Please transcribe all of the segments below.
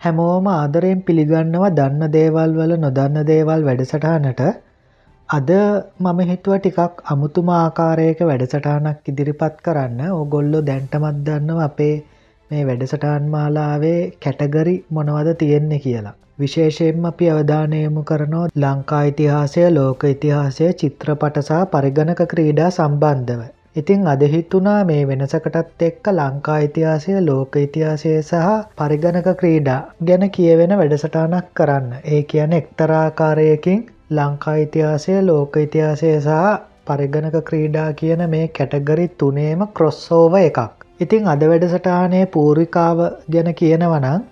හැමෝම ආදරයෙන් පිළිගන්නවා දන්න දේවල් වල නොදන්න දේවල් වැඩසටහනට අද මම හිතුව ටිකක් අමුතුම ආකාරයක වැඩසටහනක් ඉදිරිපත් කරන්න ඕගොල්ලො දැන්ටමත් දන්නව අපේ මේ වැඩසටහන් මාලාවේ කැටගරි මොනවද තියෙන්නේ කියලා. විශේෂයෙන්ම අපි අවධානයමු කරනෝ ලංකා ඉතිහාසය ලෝක ඉතිහාසය චිත්‍රපට සහ පරිගණක ක්‍රීඩා සම්බන්ධව. ඉතිං අද හිතුනා මේ වෙනසකටත් එක්ක ලංකා ඉතිහාසය ලෝක ඉතිහාසය සහ පරිගණක ක්‍රීඩා ගැන කියවෙන වැඩසටානක් කරන්න. ඒ කියන එක්තරාකාරයකින් ලංකා ඉතිහාසය ලෝක ඉතිහාසය සහ පරිගණක ක්‍රීඩා කියන මේ කැටගරි තුනේම ක්‍රොස්සෝව එකක්. ඉතිං අද වැඩසටානය පූරිකාව ගැන කියනවනං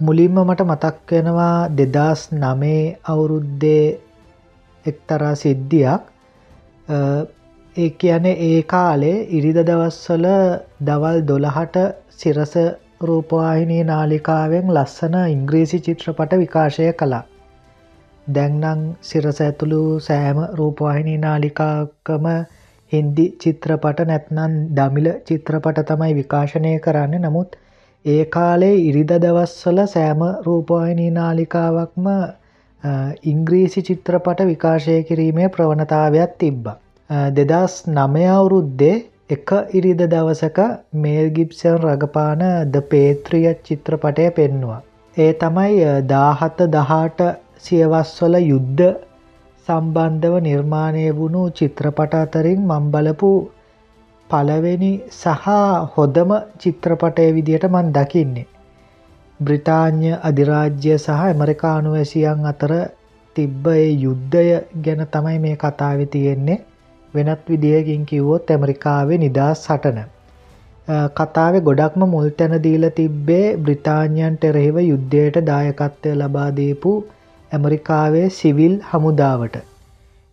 මුලින්ම මට මතක් වෙනවා දෙදස් නමේ අවුරුද්දේ එක්තරා සිද්ධියක් ඒ කියන ඒ කාලේ ඉරිද දවස්වල දවල් දොළහට සිරස රූපවාහිනී නාලිකාවෙන් ලස්සන ඉංග්‍රීසි චිත්‍රපට විකාශය කළා. දැන්නං සිරස ඇතුළු සෑම රූපවාහිනී නාලිකාකම හින්දි චිත්‍රපට නැත්නන් දමිල චිත්‍රපට තමයි විකාශනය කරන්න නමුත් ඒ කාලේ ඉරිද දවස්වල සෑම රූපවාහිනී නාලිකාවක්ම ඉංග්‍රීසි චිත්‍රපට විකාශය කිරීමේ ප්‍රවණතාවයක් තිබ්බ. දෙදස් නමය අවුරුද්දේ එක ඉරිද දවසක මේල් ගිප්සන් රඟපාන ද පේත්‍රිය චිත්‍රපටය පෙන්නවා. ඒ තමයි දාහත දහට සියවස්වල යුද්ධ සම්බන්ධව නිර්මාණය වුණු චිත්‍රපට අතරින් මංබලපු පළවෙනි සහ හොදම චිත්‍රපටය විදියට මන් දකින්නේ. බ්‍රිතාන්‍ය අධිරාජ්‍ය සහ ඇමරිකානුවැසියන් අතර තිබ්බ ඒ යුද්ධය ගැන තමයි මේ කතාව තියෙන්නේ වෙනත් විදිහකින් කිව්වොත් ඇමරිකාවේ නිදහස් සටන. කතාවේ ගොඩක්ම මුල් තැන දීලා තිබ්බේ බ්‍රිතාන්‍යයන්ට එරෙහිව යුද්ධයට දායකත්වය ලබා දීපු ඇමරිකාවේ සිවිල් හමුදාවට.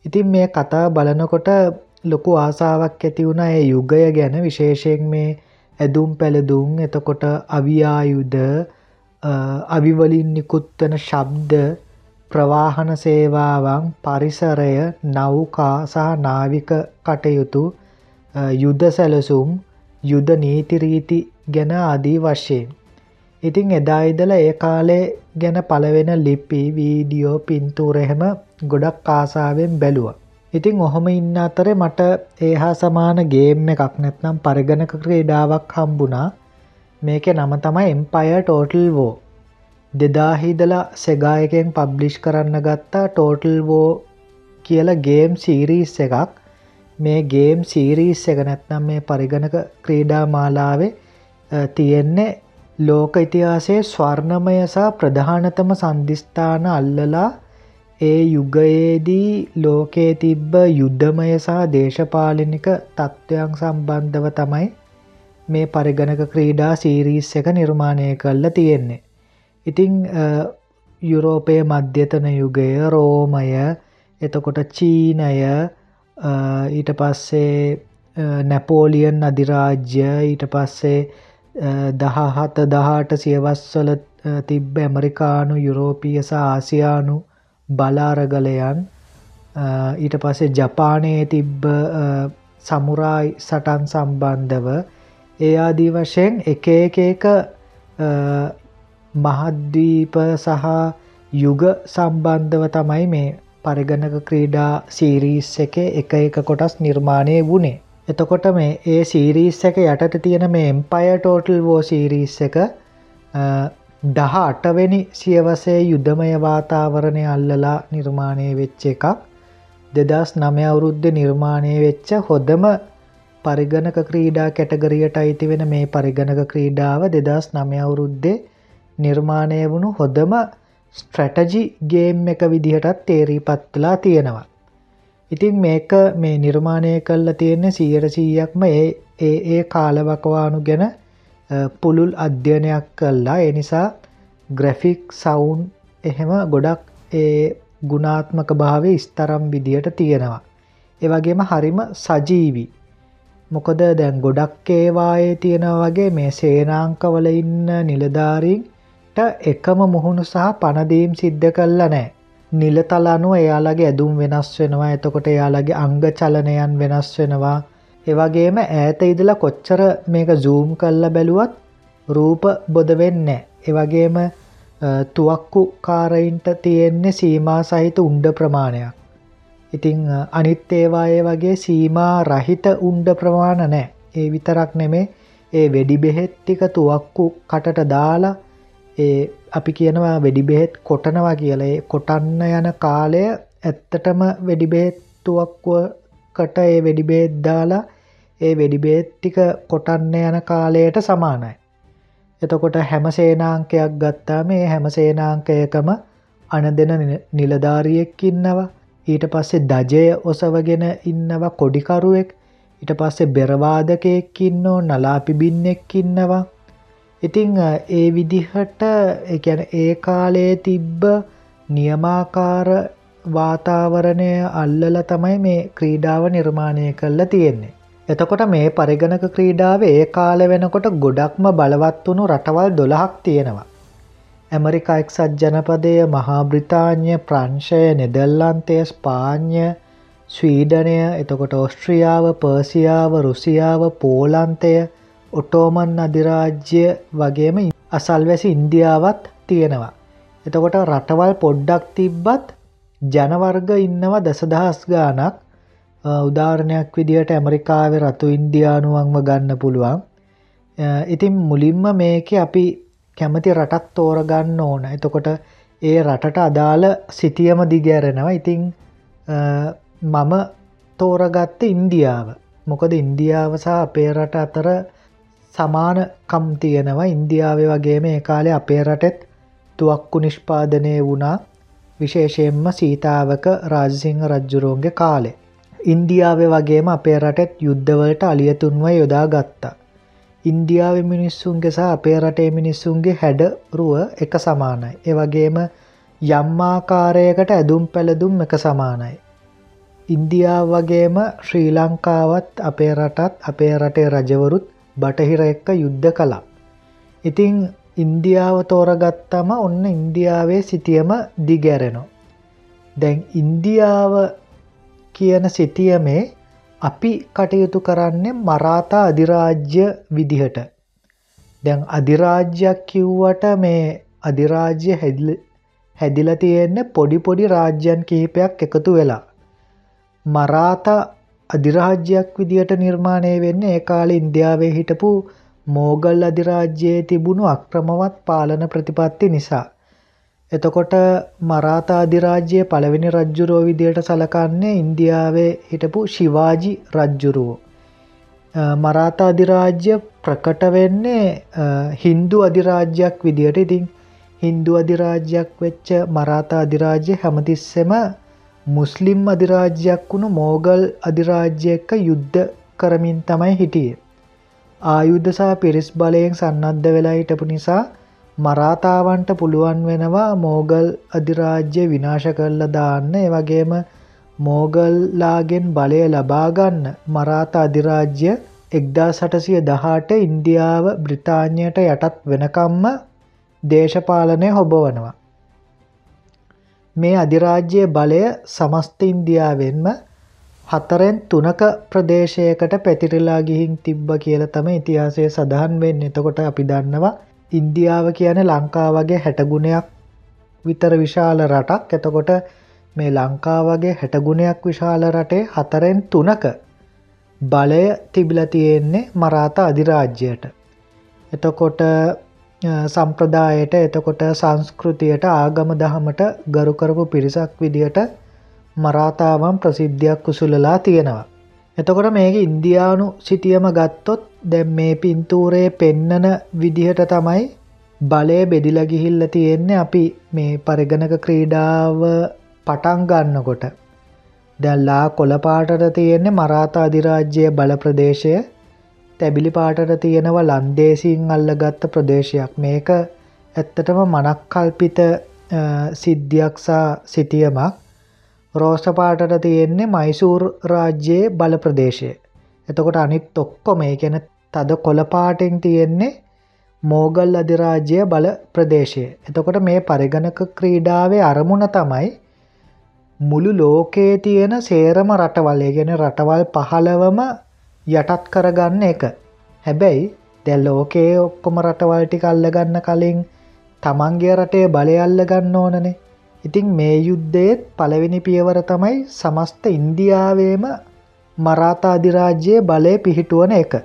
ඉතින් මේ කතා බලනකොට ලොකු ආසාාවක් ඇති වුණ ඒ යුගය ගැන විශේෂයෙන් මේ ඇදුම් පැළදුම් එතකොට අවියායුද අවිවලින් නිකුත්වන ශබ්ද ප්‍රවාහන සේවාවන් පරිසරය නෞකා සහ නාවික කටයුතු යුද සැලසුම් යුද නීතිරීති ගැන අදී වශයෙන්. ඉතිං එදායිදල ඒ කාලේ ගැන පලවෙන ලිපි වීඩියෝ පින්තූරහෙම ගොඩක් ආසාාවෙන් බැලුව. ඉතිං ඔහොම ඉන්න අතර මට ඒහා සමාන ගේම් එකක් නැත්නම් පරිගණක ක්‍රීඩාවක් හම්බුණා මේක නම තමයි එම්පය ටෝටල් වෝ දෙදාහිදලා සෙගායකෙන් පබ්ලිෂ් කරන්න ගත්තා ටෝටල් වෝ කියල ගේම් සීරීස් එකක්. මේ ගේම් සීරීස් එක නැත්නම් මේ පරිගණක ක්‍රීඩා මාලාවේ තියෙන්නේ ලෝක ඉතිහාසේ ස්වර්ණමය සහ ප්‍රධානතම සන්ධිස්ථාන අල්ලලා ඒ යුගයේදී ලෝකයේ තිබ්බ යුද්ධමය සහ දේශපාලනික තත්ත්වයන් සම්බන්ධව තමයි මේ පරිගණක ක්‍රීඩා සීරීස් එක නිර්මාණය කල්ල තියෙන්නේ. ඉතිං යුරෝපය මධ්‍යතන යුගය රෝමය එතකොට චීනය ඊට පස්සේ නැපෝලියන් අධිරාජ්‍ය ඊට පස්සේ දහහත දහට සියවස්වල තිබ්බ ඇමරිකානු යුරෝපිය සහ ආසියානු බලාරගලයන් ඊට පස්සේ ජපානයේ තිබ්බ සමුරායි සටන් සම්බන්ධව ඒ ආදී වශයෙන් එක එක එක මහද්වීප සහ යුග සම්බන්ධව තමයි මේ පරිගණක ක්‍රීඩා සීරීස් එක එක එක කොටස් නිර්මාණය වුණේ. එතකොට මේ ඒ සීරීස් එක යටට තියෙන මේ එම්පය ටෝටල් වෝ සීරීස් එක දහ අටවෙනි සියවසේ යුද්ධමය වාතාවරණය අල්ලලා නිර්මාණය වෙච්ච එකක් දෙදස් නමය අවුරුද්ධ නිර්මාණය වෙච්ච හොදම පරිගණක ක්‍රීඩා කැටගරියට අයිති වෙන මේ පරිගණක ක්‍රීඩාව දෙදස් නමය අවුරුද්දේ නිර්මාණය වුණු හොඳම ස්ට්‍රැටජි ගේම් එක විදිහටත් තේරීපත්තුලා තියෙනවා. ඉතින් මේක මේ නිර්මාණය කල්ල තියෙන්නේ සීර සීයක්ම ඒ ඒ ඒ කාලවකවානු ගැන පුළුල් අධ්‍යයනයක් කල්ලා එනිසා ග්‍රැෆික් සවුන් එහෙම ගොඩක් ඒ ගුණාත්මක භාවය ස්තරම් විදියට තියෙනවා. ඒවගේම හරිම සජීවි. මොකද දැන් ගොඩක් ඒවායේ තියෙන වගේ මේ සේනාංකවල ඉන්න නිලධාරීන් එකම මුහුණු සහ පණදීම් සිද්ධ කල්ල නෑ. නිලතල අනුව එයාලගේ ඇදුම් වෙනස් වෙනවා. එතකොට එයාලගේ අංග චලනයන් වෙනස් වෙනවා. එවගේම ඈත ඉදලා කොච්චර මේක සූම් කල්ල බැලුවත් රූප බොද වෙන්න එවගේම තුවක්කු කාරයින්ට තියෙන්නේ සීමා සහිත උන්ඩ ප්‍රමාණයක්. ඉතිං අනිත් ඒවායේ වගේ සීමා රහිත උන්ඩ ප්‍රමාණ නෑ. ඒ විතරක් නෙමේ. ඒ වෙඩි බෙහෙත්තික තුවක්කු කටට දාලා ඒ අපි කියනවා වෙඩි බෙහෙත් කොටනවා කියලේ. කොටන්න යන කාලය ඇත්තටම වෙඩිබේත්තුවක්කුවකට ඒ වෙඩිබේත් දාලා ඒ වෙඩිබේත්තික කොටන්න යන කාලයට සමානයි. එතකොට හැම සේනාංකයක් ගත්තා මේ හැම සේනාංකයකම අන දෙන නිලධාරියෙක් ඉන්නවා. ඊට පස්සේ දජය ඔසවගෙන ඉන්නවා කොඩිකරුවෙක්. ඉට පස්සේ බෙරවාදකයෙක් ඉන්නෝ නලාපිබින්නෙක් ඉන්නවා. ඉතිං ඒ විදිහට එකැන ඒ කාලයේ තිබ්බ නියමාකාර වාතාවරණය අල්ලල තමයි මේ ක්‍රීඩාව නිර්මාණය කරලා තියෙන්නේ. එතකොට මේ පරිගණක ක්‍රීඩාව ඒ කාල වෙනකොට ගොඩක්ම බලවත් වුණු රටවල් දොළහක් තියෙනවා. ඇමරිකා එක්සත් ජනපදය මහා බ්‍රිතාන්‍ය ප්‍රංශය නෙදල්ලන්තය ස්පාඥ ස්වීඩනය එතකොට ඔස්ට්‍රියාව පර්සියාව රුසියාව පෝලන්තය ඔටෝමන් අධිරාජ්‍ය වගේම අසල්වැසි ඉන්දියාවත් තියෙනවා. එතකොට රටවල් පොඩ්ඩක් තිබ්බත් ජනවර්ග ඉන්නවා දසදහස් ගානක් උදාරණයක් විදිහට ඇමරිකාව රතු ඉන්දයානුවන්ව ගන්න පුළුවන්. ඉතින් මුලින්ම මේක අපි කැමති රටක් තෝරගන්න ඕන එතකොට ඒ රටට අදාළ සිටියම දිගැරෙනවා ඉතිං මම තෝරගත්ත ඉන්දියාව මොකද ඉන්දියාව සහ අපේ රට අතර සමානකම් තියෙනවා ඉන්දියාව වගේම ඒ කාලේ අපේ රටෙත් තුවක්කු නිෂ්පාදනය වුණා විශේෂයෙන්ම සීතාවක රාජසිංහ රජ්ජුරෝන්ගේ කාලේ. ඉන්දියාව වගේම අපේ රටෙත් යුද්ධවලට අලියතුන්ව යොදා ගත්තා. ඉන්දියාව මිනිස්සුන්ගේ සහ අපේ රටේ මිනිස්සුන්ගේ හැඩරුව එක සමානයි. ඒවගේම යම්මාකාරයකට ඇදුම් පැළදුම් එක සමානයි. ඉන්දියාව වගේම ශ්‍රී ලංකාවත් අපේ රටත් අපේ රටේ රජවරුත් බටහිර එක්ක යුද්ධ කළා. ඉතිං ඉන්දියාව තෝරගත්තම ඔන්න ඉන්දියාවේ සිටියම දිගැරෙනවා. දැන් ඉන්දියාව කියන සිටියමේ අපි කටයුතු කරන්නේ මරාතා අධිරාජ්‍ය විදිහට. දැන් අධිරාජ්‍යයක් කිව්වට මේ අධිරාජ්‍ය හැදිල තියෙන්නේ පොඩි පොඩි රාජ්‍යන් කිහිපයක් එකතු වෙලා. මරාතා අධිරාජ්‍යයක් විදිහට නිර්මාණය වෙන්න ඒ කාලේ ඉන්දියාවේ හිටපු මෝගල් අධිරාජ්‍යයේ තිබුණු අක්‍රමවත් පාලන ප්‍රතිපත්ති නිසා. එතකොට මරාතා අධිරාජ්‍යය පළවෙනි රජ්ජුරෝ විදියට සලකන්නේ ඉන්දියාවේ හිටපු ශිවාජි රජ්ජුරුවෝ. මරාතා අධිරාජ්‍ය ප්‍රකට වෙන්නේ හින්දු අධිරාජ්‍යයක් විදියට ඉතින් හින්දු අධිරාජ්‍යයක් වෙච්ච මරාතා අධිරාජ්‍ය හැමතිස්සෙම මුස්ලිම් අධිරාජ්‍යයක් වුණු මෝගල් අධිරාජ්‍ය එක්ක යුද්ධ කරමින් තමයි හිටියේ. ආයුද්ධ සහ පිරිස් බලයෙන් සන්නද්ධ වෙලා හිටපු නිසා මරාතාවන්ට පුළුවන් වෙනවා මෝගල් අධිරාජ්‍ය විනාශ කරලා දාන්න වගේම මෝගල්ලාගෙන් බලය ලබාගන්න මරාත අධිරාජ්‍ය එක්දා සටසිය දහට ඉන්දියාව බ්‍රිතාන්‍යයට යටත් වෙනකම්ම දේශපාලනය හොබවනවා. මේ අධිරාජ්‍යය බලය සමස්ත ඉන්දියාවෙන්ම හතරෙන් තුනක ප්‍රදේශයකට පැතිරලා ගිහින් තිබ්බ කියල තම ඉතිහාසය සඳහන් වෙන්න එතකොට අපි දන්නවා ඉන්දියාව කියන ලංකා වගේ හැටගුණයක් විතර විශාල රටක් එතකොට මේ ලංකා වගේ හැටගුණයක් විශාල රටේ හතරෙන් තුනක බලය තිබිල තියෙන්නේ මරාත අධිරාජ්‍යයට. එතකොට සම්ප්‍රදායට එතකොට සංස්කෘතියට ආගම දහමට ගරුකරපු පිරිසක් විදියට මරාතාවන් ප්‍රසිද්ධයක් කුසුලලා තියෙනවා. එතකොට මේක ඉන්දයානු සිටියම ගත්තොත් දැම් මේ පින්තූරයේ පෙන්නන විදිහට තමයි බලය බෙදිල ගිහිල්ල තියෙන්නේ අපි මේ පරිගණක ක්‍රීඩාව පටන් ගන්නකොට දැල්ලා කොළපාටට තියෙන්නේ මරාතා අධිරාජ්‍යය බල ප්‍රදේශය තැබිලි පාටට තියෙනව ලන්දේසින් අල්ලගත්ත ප්‍රදේශයක් මේක ඇත්තටම මනක්කල්පිත සිද්ධියක්සා සිටියමක් රෝෂපාටට තියෙන්නේ මයිසූර් රාජ්‍යයේ බල ප්‍රදේශය. එතකොට අනිත් ඔක්කොම ඒ ගැන තද කොළපාටෙන් තියෙන්නේ මෝගල් අධිරාජ්‍යය බල ප්‍රදේශය. එතකොට මේ පරිගණක ක්‍රීඩාවේ අරමුණ තමයි මුළු ලෝකයේ තියෙන සේරම රටවල් ගැන රටවල් පහළවම යටත් කරගන්න එක. හැබැයි දැල් ලෝකයේ ඔක්කොම රටවල්ටි කල්ලගන්න කලින් තමන්ගේ රටේ බලයල්ල ගන්න ඕනනේ ඉතිං මේ යුද්ධයත් පළවෙනි පියවර තමයි සමස්ත ඉන්දියාවේම මරාතාධිරාජ්‍යයේ බලය පිහිටුවන එක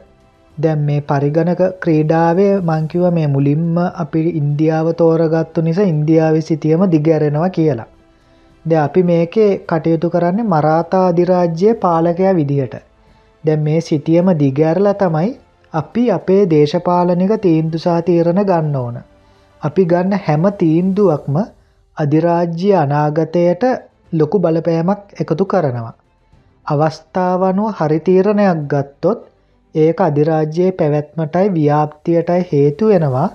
දැම් මේ පරිගණක ක්‍රීඩාවේ මංකිව මේ මුලින්ම අපි ඉන්දියාව තෝරගත්තු නිසා ඉන්දියාව සිතියම දිගැරෙනවා කියලා. ද අපි මේකේ කටයුතු කරන්නේ මරාතා අධිරාජ්‍යය පාලකයා විදිහට. දැන් මේ සිතියම දිගැරලා තමයි අපි අපේ දේශපාලනික තීන්දුසා තීරණ ගන්න ඕන. අපි ගන්න හැම තීන්දුවක්ම අධිරාජ්‍ය අනාගතයට ලොකු බලපෑමක් එකතු කරනවා. අවස්ථාවනුව හරිතීරණයක් ගත්තොත් ඒක අධිරාජ්‍යයේ පැවැත්මටයි ව්‍යාප්තියටයි හේතු වෙනවා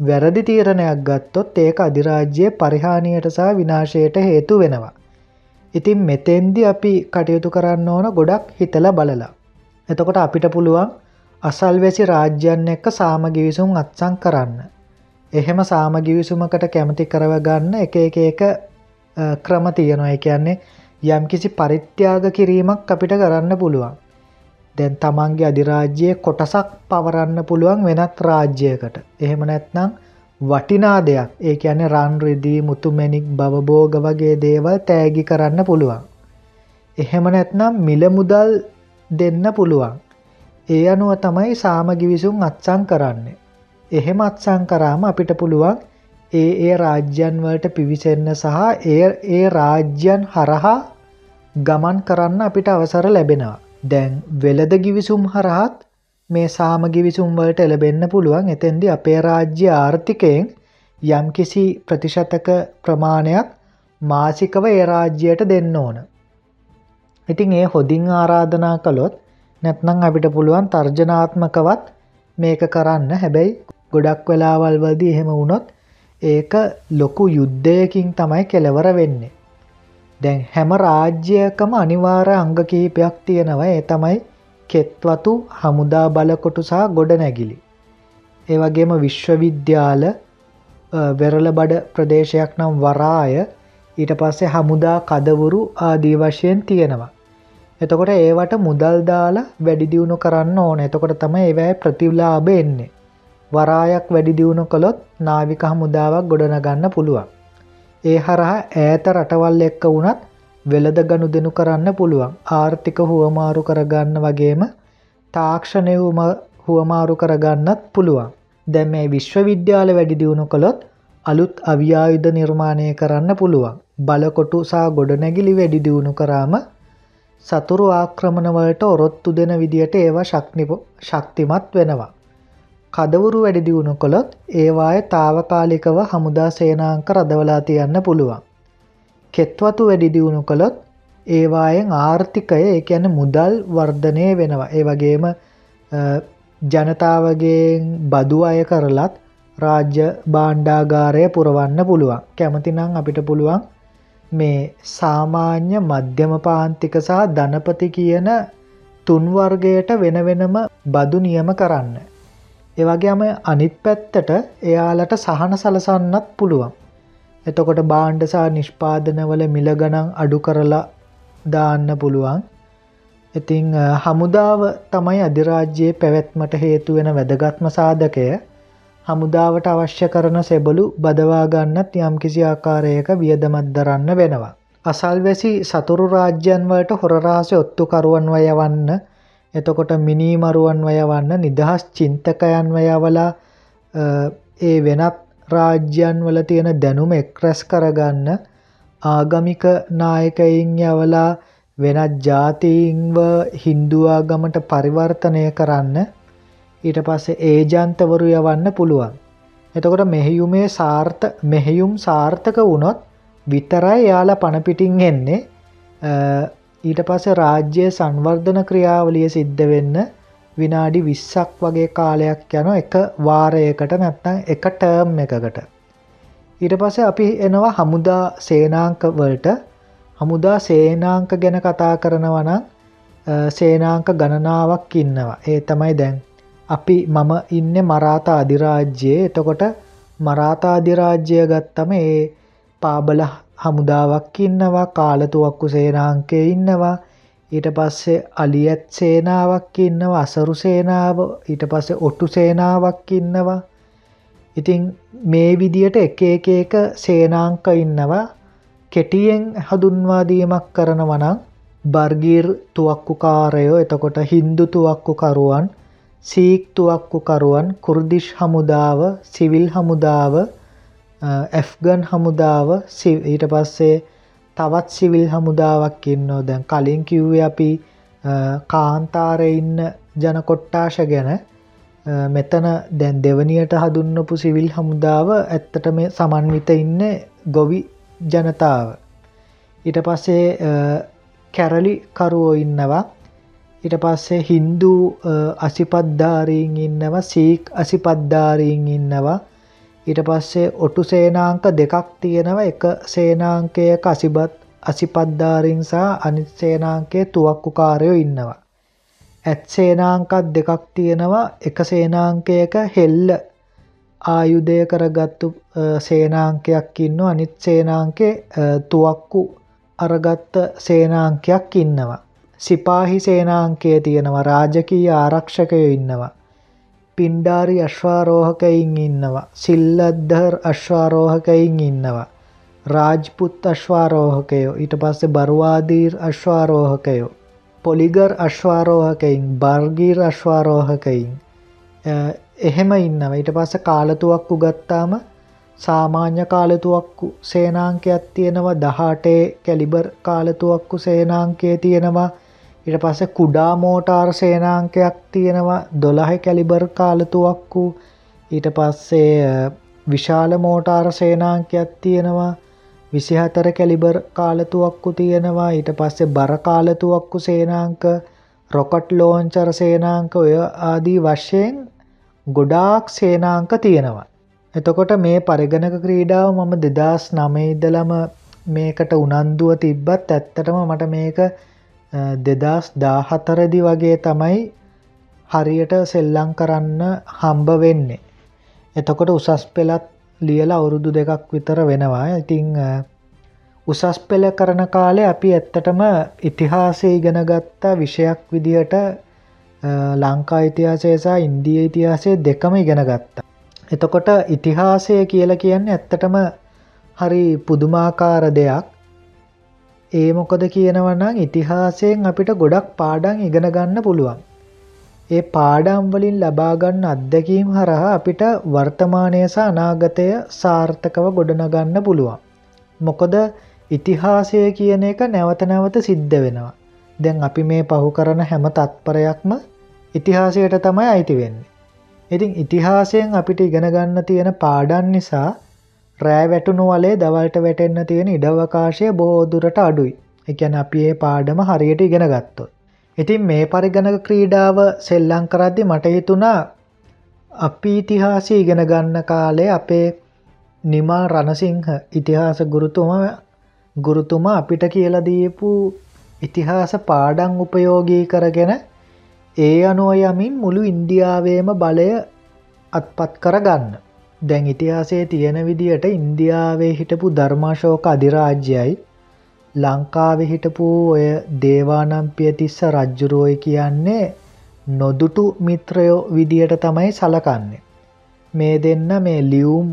වැරදි තීරණයක් ගත්තොත් ඒක අධිරාජ්‍යයේ පරිහානියට සහ විනාශයට හේතු වෙනවා. ඉතින් මෙතෙන්දි අපි කටයුතු කරන්න ඕන ගොඩක් හිතලා බලලා. එතකොට අපිට පුළුවන් අසල්වැසි රාජ්‍යන් එක්ක සාමගිවිසුම් අත්සං කරන්න. එහෙම සාමගිවිසුමකට කැමති කරවගන්න එක එක එක ක්‍රම තියෙනවා. ඒ කියන්නේ යම්කිසි පරිත්‍යාග කිරීමක් අපිට කරන්න පුළුවන්. දැන් තමන්ගේ අධිරාජ්‍යයේ කොටසක් පවරන්න පුළුවන් වෙනත් රාජ්‍යයකට. එහෙම නැත්නම් වටිනා දෙයක් ඒ කියන්නේ රන් රිදී මුතුමැණික් බවභෝග වගේ දේවල් තෑගි කරන්න පුළුවන්. එහෙම නැත්නම් මිල මුදල් දෙන්න පුළුවන්. ඒ අනුව තමයි සාමගිවිසුම් අත්සන් කරන්නේ. එහෙම අත්සන් කරාම අපිට පුළුවන් ඒ ඒ රාජ්‍යන් වලට පිවිසෙන්න සහ ඒ ඒ රාජ්‍යන් හරහා ගමන් කරන්න අපිට අවසර ලැබෙනවා. දැන් වෙළද ගිවිසුම් හරහත් මේ සාම ගිවිසුම් වලට එළබෙන්න පුළුවන් එතෙන්දි අපේ රාජ්‍ය ආර්ථිකයෙන් යම්කිසි ප්‍රතිශතක ප්‍රමාණයක් මාසිකව ඒ රාජ්‍යයට දෙන්න ඕන. ඉතින් ඒ හොදින් ආරාධනා කළොත් නැත්නම් අපිට පුළුවන් තර්ජනාත්මකවත් මේක කරන්න හැබැයි ගොඩක් වෙලාවල් වලදී එහෙම වුණොත් ඒක ලොකු යුද්ධයකින් තමයි කෙලවර වෙන්නේ. දැන් හැම රාජ්‍යයකම අනිවාර්ය අංග කිහිපයක් තියෙනවා ඒ තමයි කෙත්වතු හමුදා බලකොටු සහ ගොඩනැගිලි. ඒ වගේම විශ්වවිද්‍යාල වෙරළ බඩ ප්‍රදේශයක් නම් වරාය ඊට පස්සේ හමුදා කදවුරු ආදී වශයෙන් තියෙනවා. එතකොට ඒවට මුදල් දාලා වැඩි දියුණු කරන්න ඕන. එතකොට තමයි ඒවැය ප්‍රතිලාභ එන්නේ. වරායක් වැඩි දියුණු කළොත් නාවික හමුදාවක් ගොඩනගන්න පුළුවන්. ඒ හරහා ඈත රටවල් එක්ක වුණත් වෙළඳ ගනුදෙනු කරන්න පුළුවන්. ආර්ථික හුවමාරු කරගන්න වගේම තාක්ෂණය හුවමාරු කරගන්නත් පුළුවන්. දැන් මේ විශ්වවිද්‍යාල වැඩි දියුණු කළොත් අලුත් අවියායුධ නිර්මාණය කරන්න පුළුවන්. බලකොටු සහ ගොඩනැගිලි වැඩි දියුණු කරාම සතුරු ආක්‍රමණ වලට ඔරොත්තු දෙන විදියට ඒවා ශක්තිමත් වෙනවා. කදවුරු වැඩි දියුණු කළොත් ඒවායේ తాවකාලිකව හමුදා සේනාංක රඳවලා තියන්න පුළුවන්. කෙත්වතු වැඩි දියුණු කළොත් ඒවායෙන් ආර්ථිකය ඒ කියන්නේ මුදල් වර්ධනය වෙනවා. ඒ වගේම ජනතාවගෙන් බදු අය කරලත් රාජ්‍ය භාණ්ඩාගාරය පුරවන්න පුළුවන්. කැමති නම් අපිට පුළුවන් මේ සාමාන්‍ය මධ්‍යම පාන්තික සහ ධනපති කියන තුන් වර්ගයට වෙන වෙනම බදු නියම කරන්න. ඒවගේම අනිත් පැත්තට එයාලට සහන සලසන්නත් පුළුවන්. එතකොට බාණ්ඩසා නිෂ්පාදනවල මිල ගණන් අඩු කරලා දාන්න පුළුවන්. ඉතිං හමුදාව තමයි අධිරාජ්‍යයේ පැවැත්මට හේතු වෙන වැදගත්ම සාධකය හමුදාවට අවශ්‍ය කරන සෙබලු බදවාගන්නත් යම්කිසි ආකාරයක වියදමත් දරන්න වෙනවා. අසල්වැසි සතුරු රාජ්‍යන් වලට හොරරහස ඔත්තුකරුවන් වයවන්න එතකොට මිනීමරුවන් වයවන්න නිදහස් චින්තකයන් වයවලා ඒ වෙනත් රාජ්‍යන් වල තියෙන දැනුම එක්රැස් කරගන්න ආගමික නායකයින් යවලා වෙනත් ජාතීන්ව හින්දුවාගමට පරිවර්තනය කරන්න ඊට පස්සේ ඒජන්තවරු යවන්න පුළුවන්. එතකොට මෙහෙයුමේ සාර්ථ මෙහෙයුම් සාර්ථක වුණොත් විතරයි යාලා පණපිටින් එන්නේ ඊට පස්සේ රාජ්‍ය සංවර්ධන ක්‍රියාවලිය සිද්ධ වෙන්න විනාඩි 20ක් වගේ කාලයක් යන එක වාරයකට නැත්නම් එක ටර්ම් එකකට. ඊට පස්සේ අපි එනවා හමුදා සේනාංක වලට හමුදා සේනාංක ගැන කතා කරනවා නම් සේනාංක ගණනාවක් ඉන්නවා. ඒ තමයි දැන් අපි මම ඉන්නේ මරාතා අධිරාජ්‍යයේ. එතකොට මරාතා අධිරාජ්‍යය ගත්තම ඒ පාබල හමුදාවක් ඉන්නවා කාලතුවක්කු සේනාංකය ඉන්නවා. ඊට පස්සේ අලියත් සේනාවක් ඉන්නවා අසරු සේනාව ඊට පස්සේ ඔට්ටු සේනාවක් ඉන්නවා. ඉතිං මේ විදියට එක එක එක සේනාංක ඉන්නවා. කෙටියෙන් හඳුන්වාදීමක් කරනවනං බර්ගීර් තුවක්කුකාරයෝ එතකොට හින්දු තුවක්කුකරුවන් සීක් තුවක්කුකරුවන් කුර්දිශ් හමුදාව සිවිල් හමුදාව ඇෆ්ගන් හමුදාව ඊට පස්සේ තවත් සිවිල් හමුදාවක් ඉන්නෝ. දැන් කලින් කිව්වේ අපි කාන්තාරය ඉන්න ජනකොට්ටාශ ගැන. මෙතන දැන් දෙවනියට හදුන්නපු සිවිල් හමුදාව ඇත්තට මේ සමන්විත ඉන්න ගොවි ජනතාව. ඊට පස්සේ කැරලි කරුවෝ ඉන්නවා. ඊට පස්සේ හින්දු අසිපද්ධාරීන් ඉන්නවා සීක් අසිපද්ධාරීන් ඉන්නවා ඊට පස්සේ ඔටු සේනාංක දෙකක් තියෙනවා එක සේනාංකයක අසිබත් අසිපද්ධාරින් සහ අනිත් සේනාංකයේ තුවක්කුකාරයෝ ඉන්නවා. ඇත් සේනාංකත් දෙකක් තියෙනවා එක සේනාංකයක හෙල්ල ආයුධය කරගත්තු සේනාංකයක් ඉන්න අනිත් සේනාංකේ තුවක්කු අරගත්ත සේනාංකයක් ඉන්නවා. සිපාහි සේනාංකය තියෙනවා රාජකීය ආරක්ෂකයෝ ඉන්නවා. පින්ඩාරි අශ්වාරෝහකයින් ඉන්නවා. සිල්ලද්ධර් අශ්වාරෝහකයින් ඉන්නවා. රාජ්පුත් අශ්වාරෝහකයෝ ඊට පස්සේ බරුවාදීර් අශ්වාරෝහකයෝ. පොලිගර් අශ්වාරෝහකයින් බර්ගීර් අශ්වාරෝහකයින් එහෙම ඉන්නවා ඊට පස්ස කාලතුවක්කු ගත්තාම සාමාන්‍ය කාලතුවක්කු සේනාංකයක් තියෙනවා දහටේ කැලිබර් කාලතුවක්කු සේනාංකය තියෙනවා ඊට පස්සේ කුඩා මෝටාර් සේනාංකයක් තියෙනවා දොළහ කැලිබර් කාලතුවක්කු ඊට පස්සේ විශාල මෝටාර් සේනාංකයක් තියෙනවා විසිහතර කැලිබර් කාලතුවක්කු තියෙනවා ඊට පස්සේ බර කාලතුවක්කු සේනාංක රොකට් ලෝංචර සේනාංක ඔය ආදී වශයෙන් ගොඩාක් සේනාංක තියෙනවා. එතකොට මේ පරිගණක ක්‍රීඩාව මම දෙදස් නමයිදලම මේකට උනන්දුව තිබ්බත් ඇත්තටම මට මේක දෙදස් දාහතරදි වගේ තමයි හරියට සෙල්ලං කරන්න හම්බ වෙන්නේ. එතකොට උසස් පෙළත් ලියල අවුරුදු දෙකක් විතර වෙනවා ඉතිං උසස් පෙළ කරන කාලේ අපි ඇත්තටම ඉතිහාසය ඉගෙන ගත්තා විෂයක් විදිහට ලංකා ඉතිහාසය සහ ඉන්දිය ඉතිහාසය දෙකම ඉගෙන ගත්තා. එතකොට ඉතිහාසය කියල කියන්න ඇත්තටම හරි පුදුමාකාර දෙයක් ඒ මොකද කියනවනම් ඉතිහාසයෙන් අපිට ගොඩක් පාඩම් ඉගෙන ගන්න පුළුවන්. ඒ පාඩම් වලින් ලබාගන්න අත්දැකීම් හරහා අපිට වර්තමානය සහ අනාගතය සාර්ථකව ගොඩනගන්න පුළුවන්. මොකද ඉතිහාසය කියන එක නැවත නැවත සිද්ධ වෙනවා. දැන් අපි මේ පහු කරන හැම තත්පරයක්ම ඉතිහාසයට තමයි අයිති වෙන්නේ. ඉතින් ඉතිහාසයෙන් අපිට ඉගෙන ගන්න තියෙන පාඩම් නිසා රෑ වැටුණු වලේ දවල්ට වැටෙන්න තියෙන ඉඩවකාශය බෝදුරට අඩුයි. එකැන අපි ඒ පාඩම හරියට ඉගෙන ගත්තොත්. ඉතින් මේ පරිගණක ක්‍රීඩාව සෙල්ලං කරද්දි මට හිතුණා අපි ඉතිහාසය ඉගෙන ගන්න කාලේ අපේ නිමා රණසිංහ ඉතිහාස ගුරුතුම ගුරුතුමා අපිට කියල දීපු ඉතිහාස පාඩං උපයෝගී කරගෙන ඒ අනුව යමින් මුළු ඉන්දියාවේම බලය අත්පත් කරගන්න. දැන් ඉතිහාසයේ තියෙන විදියට ඉන්දියාවේ හිටපු ධර්මාශෝක අධිරාජ්‍යයි ලංකාවෙ හිටපු ඔය දේවානම්පිය තිස්ස රජ්ජුරුවයි කියන්නේ නොදුටු මිත්‍රයෝ විදියට තමයි සලකන්නේ. මේ දෙන්න මේ ලියවුම්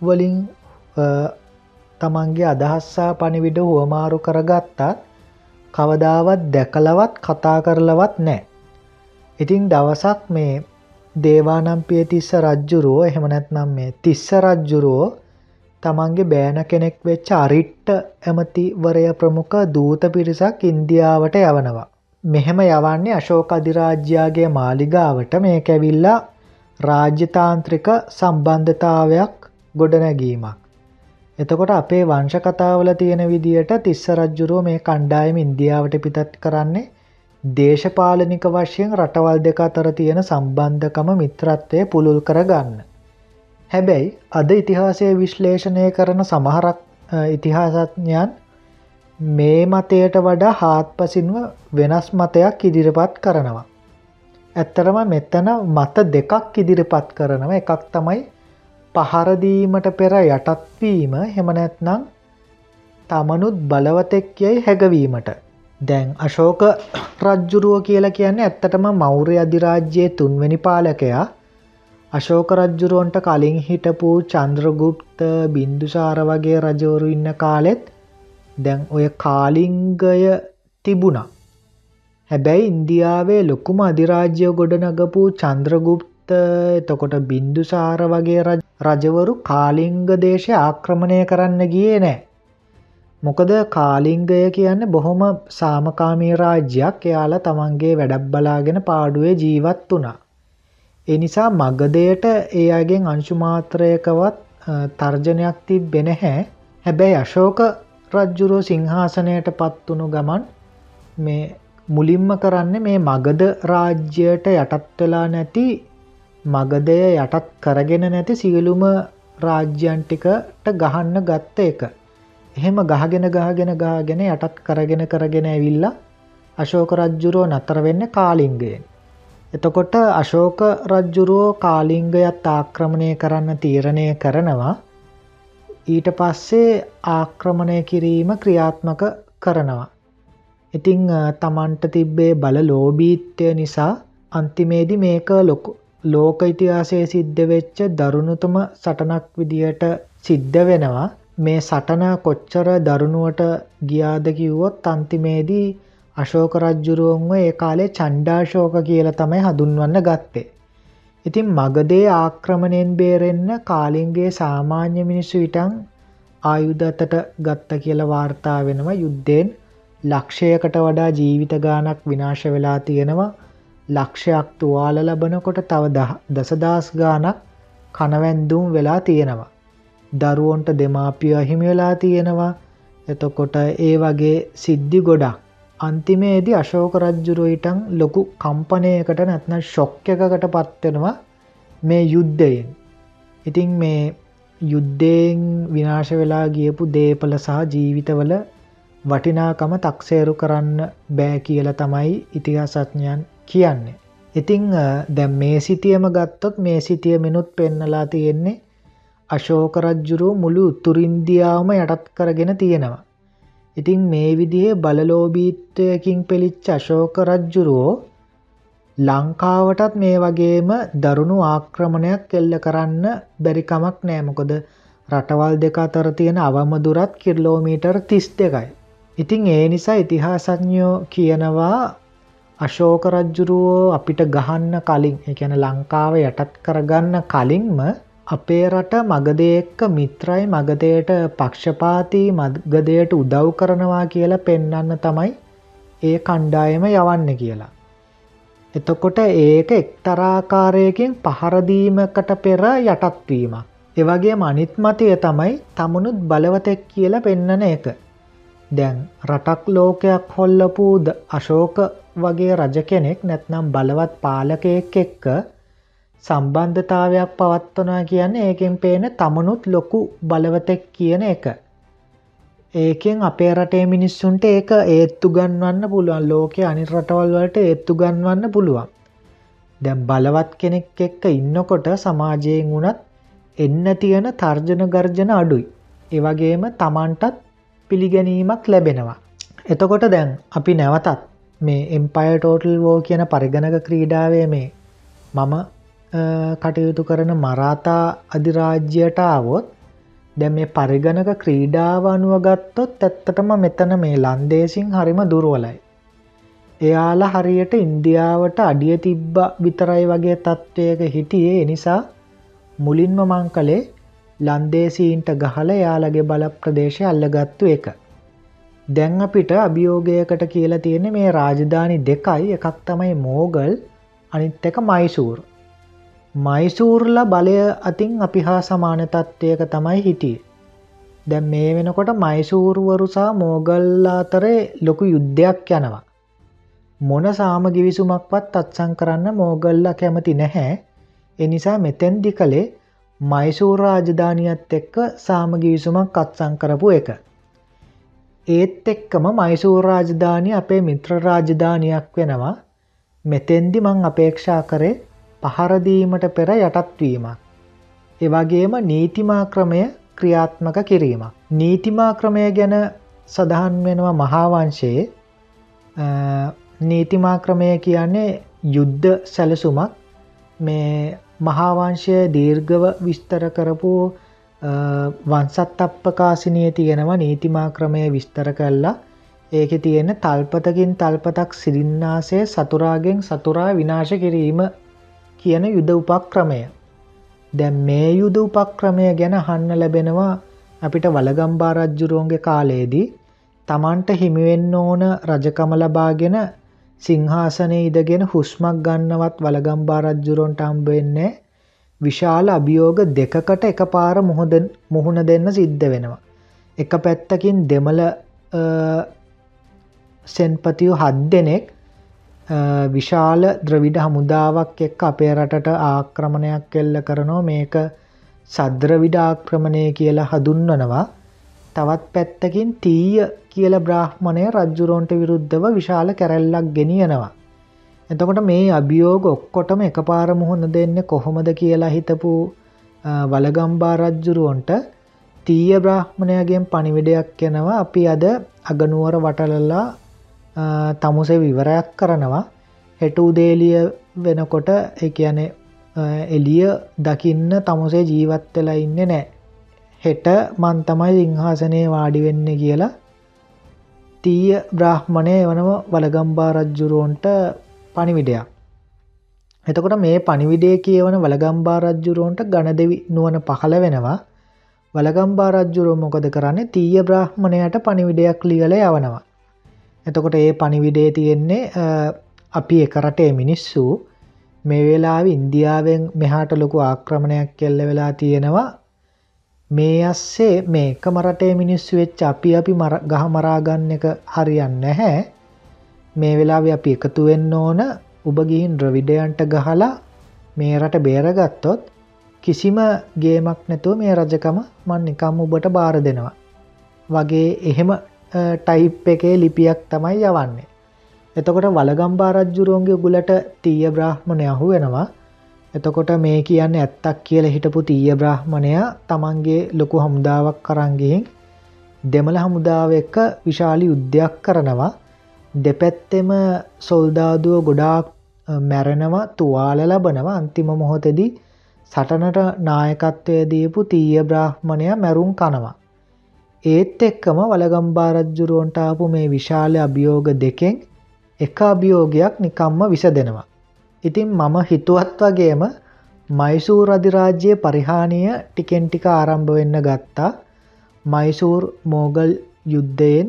වලින් තමන්ගේ අදහස්සා පණිවිඩ හුවමාරු කරගත්තත් කවදාවත් දැකලවත් කතා කරලවත් නෑ. ඉතිං දවසක් මේ දේවානම්පිය තිස්ස රජ්ජුරුවෝ එහෙම නැත්නම් මේ තිස්ස රජ්ජුරුවෝ තමන්ගේ බෑන කෙනෙක් වෙච්ච අරිට්ට ඇමතිවරය ප්‍රමුඛ දූත පිරිසක් ඉන්දියාවට යවනවා. මෙහෙම යවන්නේ අශෝක අධිරාජ්‍යයාගේ මාලිගාවට මේ කැවිල්ලා රාජ්‍යතාන්ත්‍රික සම්බන්ධතාවයක් ගොඩනැගීමක්. එතකොට අපේ වංශ කතාවල තියෙන විදියට තිස්ස රජ්ජුරුව මේ කණ්ඩායම ඉන්දියාවට පිතත් කරන්නේ දේශපාලනික වශයෙන් රටවල් දෙක අතර තියෙන සම්බන්ධකම මිත්‍රත්වය පුළුල් කරගන්න. හැබැයි අද ඉතිහාසය විශ්ලේෂණය කරන සමහරක් ඉතිහාසඥයන් මේ මතයට වඩා හාත්පසින්ව වෙනස් මතයක් ඉදිරිපත් කරනවා. ඇත්තරම මෙතන මත දෙකක් ඉදිරිපත් කරනව එකක් තමයි පහරදීමට පෙර යටත්වීම හෙමනැත්නම් තමනුත් බලවතෙක් යැයි හැගවීමට දැන් අශෝක රජ්ජුරුව කියලා කියන්නේ ඇත්තටම මෞර්ය අධිරාජ්‍යයේ තුන්වැනි පාලකයා අශෝක රජ්ජුරුවන්ට කලින් හිටපු චන්ද්‍රගුප්ත බින්දුසාර වගේ රජවරු ඉන්න කාලෙත් දැන් ඔය කාලිංගය තිබුණා. හැබැයි ඉන්දියාවේ ලොකුම අධිරාජ්‍යය ගොඩනගපු චන්ද්‍රගුප්ත එතකොට බින්දුසාර වගේ රජවරු කාලිංග දේශය ආක්‍රමණය කරන්න ගියේ නෑ. මොකද කාලිංගය කියන්න බොහොම සාමකාමී රාජ්‍යයක් එයාලා තමන්ගේ වැඩක් බලාගෙන පාඩුවේ ජීවත් වුණා. එනිසා මගදයට ඒ අගෙන් අංශුමාත්‍රයකවත් තර්ජනයක් තිබ්බෙ නැහැ. හැබැයි අශෝක රජ්ජුරෝ සිංහාසනයට පත්වුණු ගමන් මේ මුලින්ම කරන්න මේ මගද රාජ්‍යයට යටත් වෙලා නැති මගදය යටත් කරගෙන නැති සියලුම රාජ්‍යන්ටිකට ගහන්න ගත්ත එක. එහෙම ගහගෙන ගහගෙන ගාගෙන යටත් කරගෙන කරගෙන ඇවිල්ලා අශෝක රජ්ජුරුව නතර වෙන්න කාලිංගයෙන්. එතකොට අශෝක රජ්ජුරුවෝ කාලිංගයත් ආක්‍රමණය කරන්න තීරණය කරනවා ඊට පස්සේ ආක්‍රමණය කිරීම ක්‍රියාත්මක කරනවා. ඉතිං තමන්ට තිබ්බේ බල ලෝබීත්වය නිසා අන්තිමේදි මේක ලොකු ලෝක ඉතිහාසය සිද්ධ වෙච්ච දරුණුතුම සටනක් විදියට සිද්ධ වෙනවා මේ සටන කොච්චර දරුණුවට ගියාද කිව්වොත් අන්තිමේදී අශෝක රජ්ජුරුවන්ව ඒ කාලේ චණ්ඩාශෝක කියල තමයි හඳුන්වන්න ගත්තේ. ඉතින් මගදේ ආක්‍රමණයෙන් බේරෙන්න කාලින්ගේ සාමාන්‍ය මිනිස්සු විටන් ආයුධතට ගත්ත කියල වාර්තා වෙනවා යුද්ධයෙන් ලක්ෂයකට වඩා ජීවිත ගානක් විනාශ වෙලා තියෙනවා ලක්ෂයක් තුවාල ලබනකොට තව දසදස් ගානක් කනවැන්දුම් වෙලා තියෙනවා. දරුවන්ට දෙමාපිය අහිමි වෙලා තියෙනවා එතකොට ඒ වගේ සිද්ධි ගොඩක් අන්තිමේදී අශෝක රජ්ජුරුවයිටන් ලොකු කම්පනයකට නැත්න ශොක්්‍යකට පත්වෙනවා මේ යුද්ධයෙන්. ඉතිං මේ යුද්ධයෙන් විනාශ වෙලා ගියපු දේපල සහ ජීවිතවල වටිනාකම තක්සේරු කරන්න බෑ කියල තමයි ඉතිහාසඥයන් කියන්නේ. ඉතිං දැම් මේ සිතියම ගත්තොත් මේ සිතිය මිනුත් පෙන්නලා තියෙන්නේ අශෝක රජ්ජුරුව මුළු උතුරින්දියාවම යටත් කරගෙන තියෙනවා. ඉතින් මේ විදිහේ බලලෝබීත්වයකින් පෙළිච්ච අශෝක රජ්ජුරුවෝ ලංකාවටත් මේ වගේම දරුණු ආක්‍රමණයක් එල්ල කරන්න බැරිකමක් නෑමකොද රටවල් දෙක අතර තියෙන අවමදුරත් කිර්ලෝමීටර් තිස් දෙකයි. ඉතිං ඒ නිසා ඉතිහාසඥයෝ කියනවා අශෝක රජ්ජුරුවෝ අපිට ගහන්න කලින් එකැන ලංකාව යටත් කරගන්න කලින්ම අපේ රට මගදය එක්ක මිත්‍රයි මගදයට පක්ෂපාතිී මගදයට උදව් කරනවා කියලා පෙන්නන්න තමයි ඒ කණ්ඩායම යවන්න කියලා. එතකොට ඒක එක්තරාකාරයකින් පහරදීමකට පෙර යටත්වීමක්. එවගේ මනිත් මතය තමයි තමුණුත් බලවතෙක් කියලා පෙන්නන එක. දැන් රටක් ලෝකයක් හොල්ලපු අශෝක වගේ රජ කෙනෙක් නැත්නම් බලවත් පාලකයෙක් එක්ක සම්බන්ධතාවයක් පවත්වනා කියන්නේ ඒකෙන් පේන තමනුත් ලොකු බලවතෙක් කියන එක. ඒකෙන් අපේ රටේ මිනිස්සුන්ට ඒක ඒත්තු ගන්වන්න පුළුවන් ලෝකෙ අනි රටවල් වලට ඒත්තු ගන්වන්න පුළුවන්. දැම් බලවත් කෙනෙක් එක්ක ඉන්නකොට සමාජයෙන් වුණත් එන්න තියෙන තර්ජන ගර්ජන අඩුයි. ඒවගේම තමන්ටත් පිළිගැනීමක් ලැබෙනවා. එතකොට දැන් අපි නැවතත් මේ එම්පය ටෝටල් වෝ කියන පරිගණක ක්‍රීඩාවේ මේ මම කටයුතු කරන මරාතා අධිරාජ්‍යයට ආවොත් දැ මේ පරිගණක ක්‍රීඩාව අනුවගත්තොත් ඇත්තටම මෙතන මේ ලන්දේසින් හරිම දුරුවලයි. එයාලා හරියට ඉන්දියාවට අඩිය තිබ්බ විතරයි වගේ තත්ත්වයක හිටියේ නිසා මුලින්ම මං කළේ ලන්දේසීන්ට ගහල යාලගේ බල ප්‍රදේශය අල්ලගත්තු එක. දැන් අපිට අභියෝගයකට කියලා තියෙන මේ රාජධානි දෙකයි එකක් තමයි මෝගල් අනිත් එක මයිසූර් මයිසූර්ල බලය අතින් අපි හා සමාන තත්ත්වයක තමයි හිටිය. දැන් මේ වෙනකොට මයිසූරුවරුසා මෝගල්ලා අතරේ ලොකු යුද්ධයක් යනවා. මොන සාම ගිවිසුමක්වත් අත්සං කරන්න මෝගල්ල කැමති නැහැ එනිසා මෙතැන්දි කළේ මයිසූර් රාජධානියත් එක්ක සාමගිවිසුමක් අත්සං කරපු එක. ඒත් එක්කම මයිසූර් රාජධානය අපේ මිත්‍ර රාජධානයක් වෙනවා මෙතෙන්දි මං අපේක්ෂා කරේ පහරදීමට පෙර යටත්වීමක්. එවගේම නීතිමා ක්‍රමය ක්‍රියාත්මක කිරීමක්. නීතිමා ක්‍රමය ගැන සඳහන් වෙනවා මහාවංශයේ නීතිමා ක්‍රමය කියන්නේ යුද්ධ සැලසුමක් මේ මහාවංශය දීර්ගව විස්තර කරපු වන්සත් අප්පකාසිනය තියෙනවා නීතිමා ක්‍රමය විස්තර කල්ලා ඒක තියෙන තල්පතකින් තල්පතක් සිරින්නාසේ සතුරාගෙන් සතුරා විනාශ කිරීම කියන යුද උපක්‍රමය දැම් මේ යුද උපක්‍රමය ගැන හන්න ලැබෙනවා අපිට වලගම්බා රජ්ජුරුවන්ගේ කාලයේදී තමන්ට හිමිවෙන්න ඕන රජකම ලබාගෙන සිංහාසනය ඉදගෙන හුස්මක් ගන්නවත් වලගම්බා රජ්ජුරොන්ට අම්බවෙන්නේ විශාල අභියෝග දෙකකට එක පාර මුහුණ දෙන්න සිද්ධ වෙනවා. එක පැත්තකින් දෙමළ සෙන්පතියු හත් දෙනෙක් විශාල ද්‍රවිඩ හමුදාවක් එක්ක අපේ රටට ආක්‍රමණයක් එල්ල කරනෝ මේක සද්‍රවිඩ ආක්‍රමණය කියලා හදුන්වනවා තවත් පැත්තකින් තීය කියල බ්‍රාහ්මණය රජ්ජුරෝන්ට විරුද්ධව විශාල කැරැල්ලක් ගෙනියනවා. එතකොට මේ අභියෝග ඔක්කොටම එක පාර මුහුණ දෙන්න කොහොමද කියලා හිතපු වලගම්බා රජ්ජුරුවන්ට තීය බ්‍රාහ්මණයගෙන් පනිවිඩයක් එනවා අපි අද අගනුවර වටලල්ලා තමුසේ විවරයක් කරනවා හෙට උදේලිය වෙනකොට එකයන එලිය දකින්න තමුසේ ජීවත්වෙලා ඉන්න නෑ හෙට මන් තමයි සිංහාසනය වාඩි වෙන්න කියලා තීය බ්‍රාහ්මණය වනව වලගම්බා රජ්ජුරුවන්ට පනිවිඩයක්. එතකොට මේ පනිවිඩේ කියවන වලගම්බා රජ්ජුරුවන්ට ගණදෙවි නුවන පහළ වෙනවා වලගම්බා රජ්ජුරුව මොකද කරන්නේ තීය බ්‍රාහ්මණයට පනිවිඩයක් ලියල යවනවා. එතකොට ඒ පනිවිඩේ තියෙන්නේ අපි එකරටේ මිනිස්සු මේ වෙලා ඉන්දියාවෙන් මෙහාට ලොකු ආක්‍රමණයක් කෙල්ල වෙලා තියෙනවා. මේ අස්සේ මේ එකම රටේ මිනිස්සු වෙච්ච අපි අපි ගහ මරාගන්න එක හරියන්න නැහැ. මේ වෙලාවෙ අපි එකතු වෙන්න ඕන. ඔබ ගිහින් ද්‍රවිඩයන්ට ගහලා මේ රට බේරගත්තොත් කිසිම ගේමක් නැතුව මේ රජකම මන් නිකම් ඔබට බාර දෙනවා. වගේ එහෙම ටයිප් එකේ ලිපියක් තමයි යවන්නේ. එතකොට වලගම්බා රජ්ජුරුවන්ගේ ගුලට තීය බ්‍රාහ්මණය අහු වෙනවා. එතකොට මේ කියන්න ඇත්තක් කියල හිටපු තීය බ්‍රහ්මණය තමන්ගේ ලොකු හමුදාවක් කරන්ගිහින් දෙමළ හමුදාව එක්ක විශාලි යුද්ධයක් කරනවා. දෙපැත්තෙම සොල්දාදුව ගොඩාක් මැරෙනවා තුවාල ලබනවා. අන්තිම මොහොතෙදී සටනට නායකත්වය දීපු තීය බ්‍රාහ්මණය මැරුම් කනවා. ඒත් එක්කම වලගම්බාරජ්ජුරුවන්ට ආපු මේ විශාල අභියෝග දෙකෙන් එක අභියෝගයක් නිකම්ම විස දෙනවා. ඉතින් මම හිතුවත් වගේම මයිසූර් අධිරාජ්‍යය පරිහානිය ටිකෙන් ටික ආරම්භ වෙන්න ගත්තා. මයිසූර් මෝගල් යුද්ධයෙන්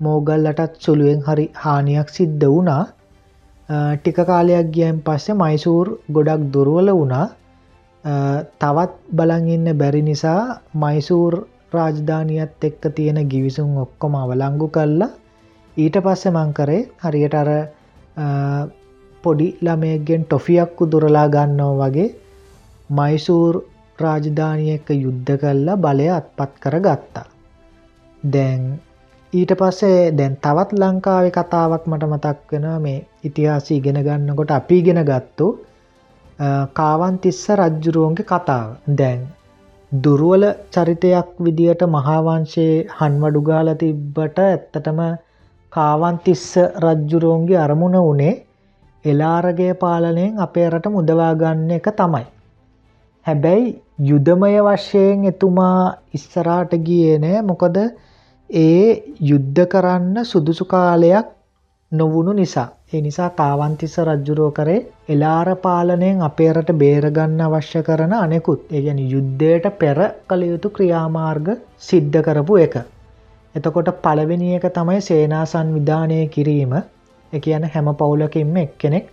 මෝගල්ලටත් සුළුවෙන් හරි හානියක් සිද්ධ වුණා. ටික කාලයක් ගියන් පස්සේ මයිසූර් ගොඩක් දුරුවල වුණා. තවත් බලන් ඉන්න බැරි නිසා මයිසූර් රාජධානියත් එක්ක තියෙන ගිවිසුම් ඔක්කොම අවලංගු කල්ලා ඊට පස්සෙ මංකරේ හරියට අර පොඩි ළමයගෙන් ටොෆියක්කු දුරලා ගන්නෝ වගේ මයිසූර් රාජධානියක යුද්ධ කල්ලා බලය අත්පත් කර ගත්තා. දැන් ඊට පස්සේ දැන් තවත් ලංකාව කතාවක් මට මතක් වෙන මේ ඉතිහාස ඉගෙන ගන්නකොට අපි ගෙන ගත්තු කාවන්තිස්ස රජ්ජුරුවන්ගේ කතාව දැන් දුරුවල චරිතයක් විදියට මහාවංශයේ හන්වඩුගාල තිබ්බට ඇත්තටම කාවන්තිස්ස රජ්ජුරුවන්ගේ අරමුණ වනේ එලාරගේ පාලනයෙන් අපේ රට මුදවාගන්න එක තමයි. හැබැයි යුදමය වශයෙන් එතුමා ඉස්සරාට ගියේ නෑ මොකද ඒ යුද්ධ කරන්න සුදුසු කාලයක් නොවුණු නිසා. ඒ නිසා කාවන්තිස රජ්ජුරෝ කරේ එලාර පාලනයෙන් අපේ රට බේරගන්න අවශ්‍ය කරන අනෙකුත් ඒගැන යුද්ධයට පෙර කළ යුතු ක්‍රියාමාර්ග සිද්ධ කරපු එක. එතකොට පළවෙනි එක තමයි සේනා සංවිධානය කිරීම එකයන හැම පවුලකින්ම එක්කෙනෙක්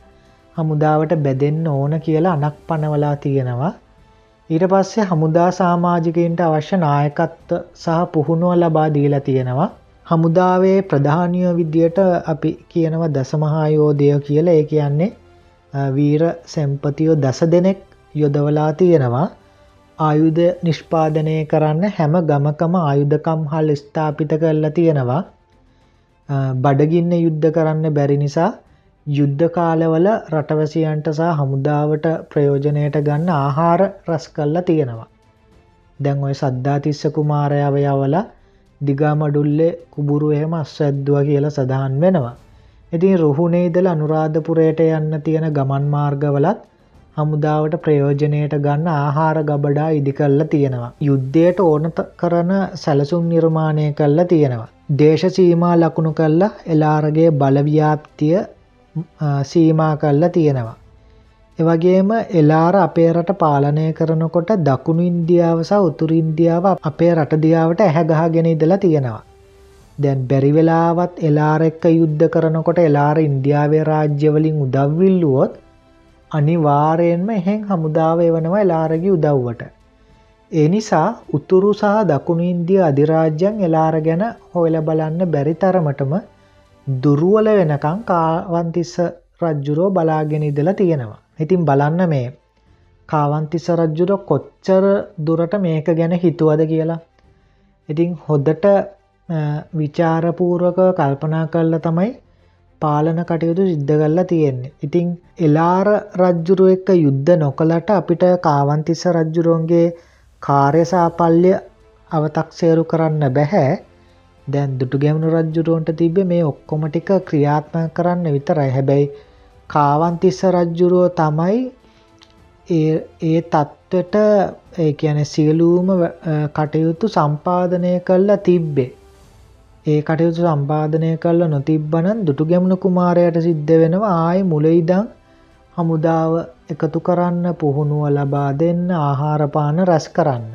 හමුදාවට බැදෙන්න ඕන කියලා අනක් පනවලා තියෙනවා ඊට පස්සේ හමුදා සාමාජිකයින්ට අවශ්‍ය නායකත්ව සහ පුහුණුව ලබා දීලා තියෙනවා හමුදාවේ ප්‍රධානය විදියට අපි කියනව දසමහායෝදය කියල. ඒ කියන්නේ වීර සැම්පතියෝ දස දෙනෙක් යොදවලා තියෙනවා. ආයුධ නිෂ්පාදනය කරන්න හැම ගමකම ආයුධකම් හල් ස්ථාපිත කරලා තියෙනවා. බඩගින්න යුද්ධ කරන්න බැරි නිසා යුද්ධ කාලවල රටවැසියන්ට සහ හමුදාවට ප්‍රයෝජනයට ගන්න ආහාර රස් කල්ලා තියෙනවා. දැන් ඔය සද්ධාතිස්ස කුමාරයාව යවල දිගාමඩුල්ලේ කුබුරු එහෙම අස්වැද්දුව කියලා සඳහන් වෙනවා. ඉතින් රුහුණේදල අනුරාධපුරයට යන්න තියෙන ගමන් මාර්ගවලත් හමුදාවට ප්‍රයෝජනයට ගන්න ආහාර ගබඩා ඉදි කල්ලා තියෙනවා. යුද්ධයට ඕන කරන සැලසුම් නිර්මාණය කල්ලා තියෙනවා. දේශ සීමා ලකුණු කල්ලා එලාරගේ බලව්‍යාප්තිය සීමා කල්ලා තියෙනවා. එවගේම එලාර අපේ රට පාලනය කරනකොට දකුණු ඉන්දියාව සහ උතුරු ඉන්දියාව අපේ රට දියාවට ඇහැගහගෙන ඉදලා තියෙනවා. දැන් බැරිවෙලාවත් එලාර එක්ක යුද්ධ කරනකොට එලාර ඉන්දියාවේ රාජ්‍යවලින් උදව්විල්ලුවොත් අනිවාරයෙන්ම එහෙන් හමුදාව එවනවා එලාරගි උදව්වට. ඒ නිසා උතුරු සහ දකුණු ඉන්දිය අධිරාජ්‍යන් එලාර ගැන හොයල බලන්න බැරි තරමටම දුරුවල වෙනකං කාවන්තිස්ස රජ්ජුරෝ බලාගෙන ඉදලා තියෙනවා. ඉතින් බලන්න මේ කාවන්තිස්ස රජ්ජුර කොච්චර දුරට මේක ගැන හිතුවද කියලා. ඉතින් හොද්දට විචාරපූර්වක කල්පනා කල්ල තමයි පාලන කටයුතු සිද්ධ කල්ලා තියෙන්නේ. ඉතිං එලාර රජ්ජුරුව එක්ක යුද්ධ නොකලට අපිට කාවන්තිස්ස රජ්ජුරුවන්ගේ කාර්යසාපල්්‍ය අවතක්සේරු කරන්න බැහැ දැන් දුටු ගැමුණු රජ්ජුරුවන්ට තිබ මේ ඔක්කොමටික ක්‍රියාත්ම කරන්න විතරයි හැබැයි කාවන්තිස්ස රජ්ජුරුව තමයි ඒ තත්ත්වට ඒ කියන සියලූම කටයුතු සම්පාධනය කල්ලා තිබ්බේ ඒ කටයුතු සම්පාධනය කල්ල නොතිබ්බනන් දුටු ගැමුණු කුමාරයට සිද්ධ වෙනවා ආය මුලයිදං හමුදාව එකතු කරන්න පුහුණුව ලබා දෙන්න ආහාරපාන රැස් කරන්න.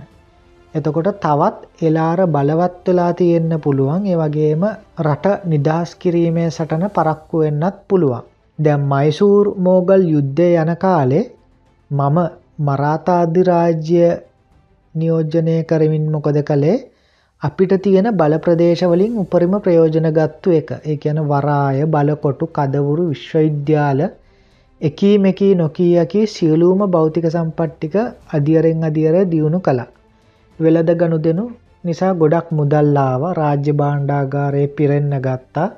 එතකොට තවත් එලාර බලවත් වෙලා තියෙන්න පුළුවන් ඒ වගේම රට නිදහස් කිරීමේ සටන පරක්කු වෙන්නත් පුළුවන්. දැම් මයිසූර් මෝගල් යුද්ධය යන කාලේ මම මරාතාධිරාජ්‍ය නියෝජනය කරමින් මොකද කළේ අපිට තියෙන බල ප්‍රදේශවලින් උපරිම ප්‍රයෝජන ගත්තු එක ඒ කියන වරාය බලකොටු කදවුරු විශ්වවිද්‍යාල එකී මෙකී නොකීයකි සියලූම භෞතික සම්පට්ටික අධියරෙන් අධියර දියුණු කළා. වෙලද ගණු දෙනු නිසා ගොඩක් මුදල්ලාව රාජ්‍ය බාණ්ඩාගාරය පිරෙන්න ගත්තා.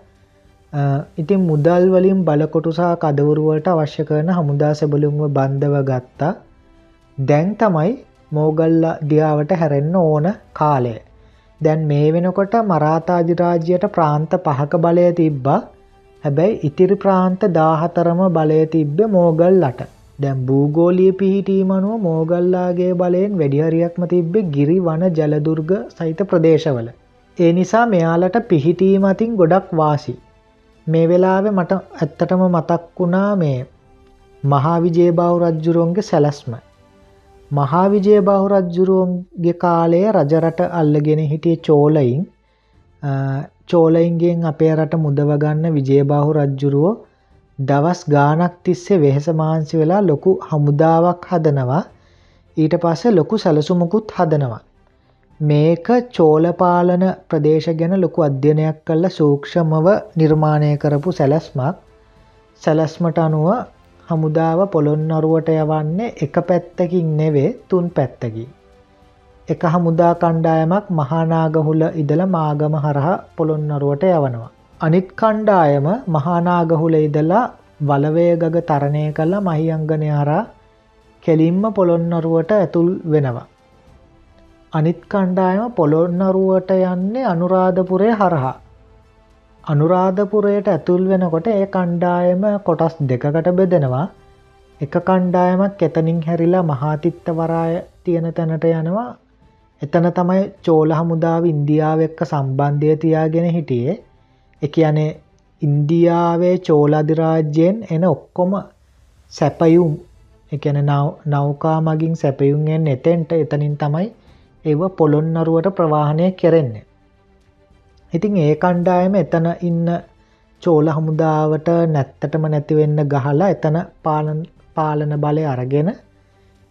ඉතින් මුදල් වලින් බලකොටුසා කදවරුවලට අවශ්‍ය කරන හමුදා සැබලුම්ව බන්ධව ගත්තා. දැන් තමයි මෝගල්ල දියාවට හැරෙන්න ඕන කාලය. දැන් මේ වෙනකොට මරාතාජිරාජ්‍යයට ප්‍රාන්ත පහක බලය තිබ්බා හැබැයි ඉතිරි ප්‍රාන්ත දාහතරම බලය තිබ්බ මෝගල්ලට දැම් භූගෝලිය පිහිටීමනුව මෝගල්ලාගේ බලයෙන් වැඩිහරියක්ම තිබ්බෙ ගිරි වන ජලදුර්ග සහිත ප්‍රදේශවල. ඒ නිසා මෙයාලට පිහිටීමතින් ගොඩක් වාසි. මේ වෙලාවෙ මට ඇත්තටම මතක් වුණා මේ මහාවිජේබාව රජ්ජුරුවන්ගේ සැලැස්ම මහා විජය බහුරජ්ජුරුවන්ගේ කාලය රජරට අල්ලගෙන හිටිය චෝලයින් චෝලයින්ගෙන් අපේ රට මුදවගන්න විජයබාහු රජ්ජුරුවෝ දවස් ගානක් තිස්සේ වෙහෙස මාන්සි වෙලා ලොකු හමුදාවක් හදනවා ඊට පස්සේ ලොකු සැලසුමකුත් හදනවා. මේක චෝලපාලන ප්‍රදේශ ගැන ලොකු අධ්‍යනයක් කල්ල සූක්ෂමව නිර්මාණය කරපු සැලැස්මක් සැලැස්මට අනුව හමුදාව පොළොන්නරුවට යවන්නේ එක පැත්තකින් නෙවේ තුන් පැත්තකි. එක හමුදා කණ්ඩායමක් මහානාගහුල ඉදල මාගම හරහා පොළොන්නරුවට යවනවා. අනිත් කණ්ඩායම මහානාගහුල ඉදලා වලවේගග තරණය කළ මහියංගනය හරා කෙලින්ම පොළොන්නරුවට ඇතුල් වෙනවා. අනිත් කණ්ඩායම පොළොන්නරුවට යන්නේ අනුරාධපුරය හරහා. අනුරාධපුරයට ඇතුල් වෙනකොට ඒ කණ්ඩායම කොටස් දෙකකට බෙදෙනවා. එක කණ්ඩායමක් එතනින් හැරිලා මහාතිත්ත වරාය තියෙන තැනට යනවා. එතන තමයි චෝල හමුදාව ඉන්දියාව එක්ක සම්බන්ධය තියාගෙන හිටියේ. එක යනේ ඉන්දියාවේ චෝලධිරාජ්‍යයෙන් එන ඔක්කොම සැපයුම් එකන නෞකා මගින් සැපයුම්ෙන් එතෙන්ට. එතනින් තමයි ඒව පොළොන්නරුවට ප්‍රවාහණය කෙරෙන්නේ ඉතින් ඒ කණ්ඩායම එතන ඉන්න චෝල හමුදාවට නැත්තටම නැතිවෙන්න ගහලා එතන පාලන බලය අරගෙන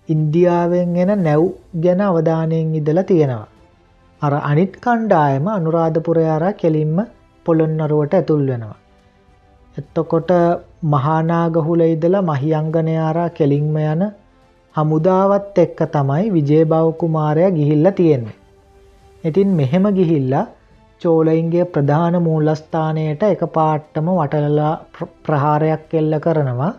ඉන්දියාවෙන් එන නැව් ගැන අවධානයෙන් ඉදලා තියෙනවා. අර අනිත් කණ්ඩායම අනුරාධපුරයාරා කෙලින්ම පොළොන්නරුවට ඇතුල් වෙනවා. එත්තකොට මහානාගහුල ඉදලා මහියංගනයාරා කෙලින්ම යන හමුදාවත් එක්ක තමයි විජේභවකුමාරය ගිහිල්ල තියෙන්නේ. ඉතින් මෙහෙම ගිහිල්ලා චෝලයින්ගේ ප්‍රධාන මූලස්ථානයට එක පාට්ටම වටලලා ප්‍රහාරයක් එල්ල කරනවා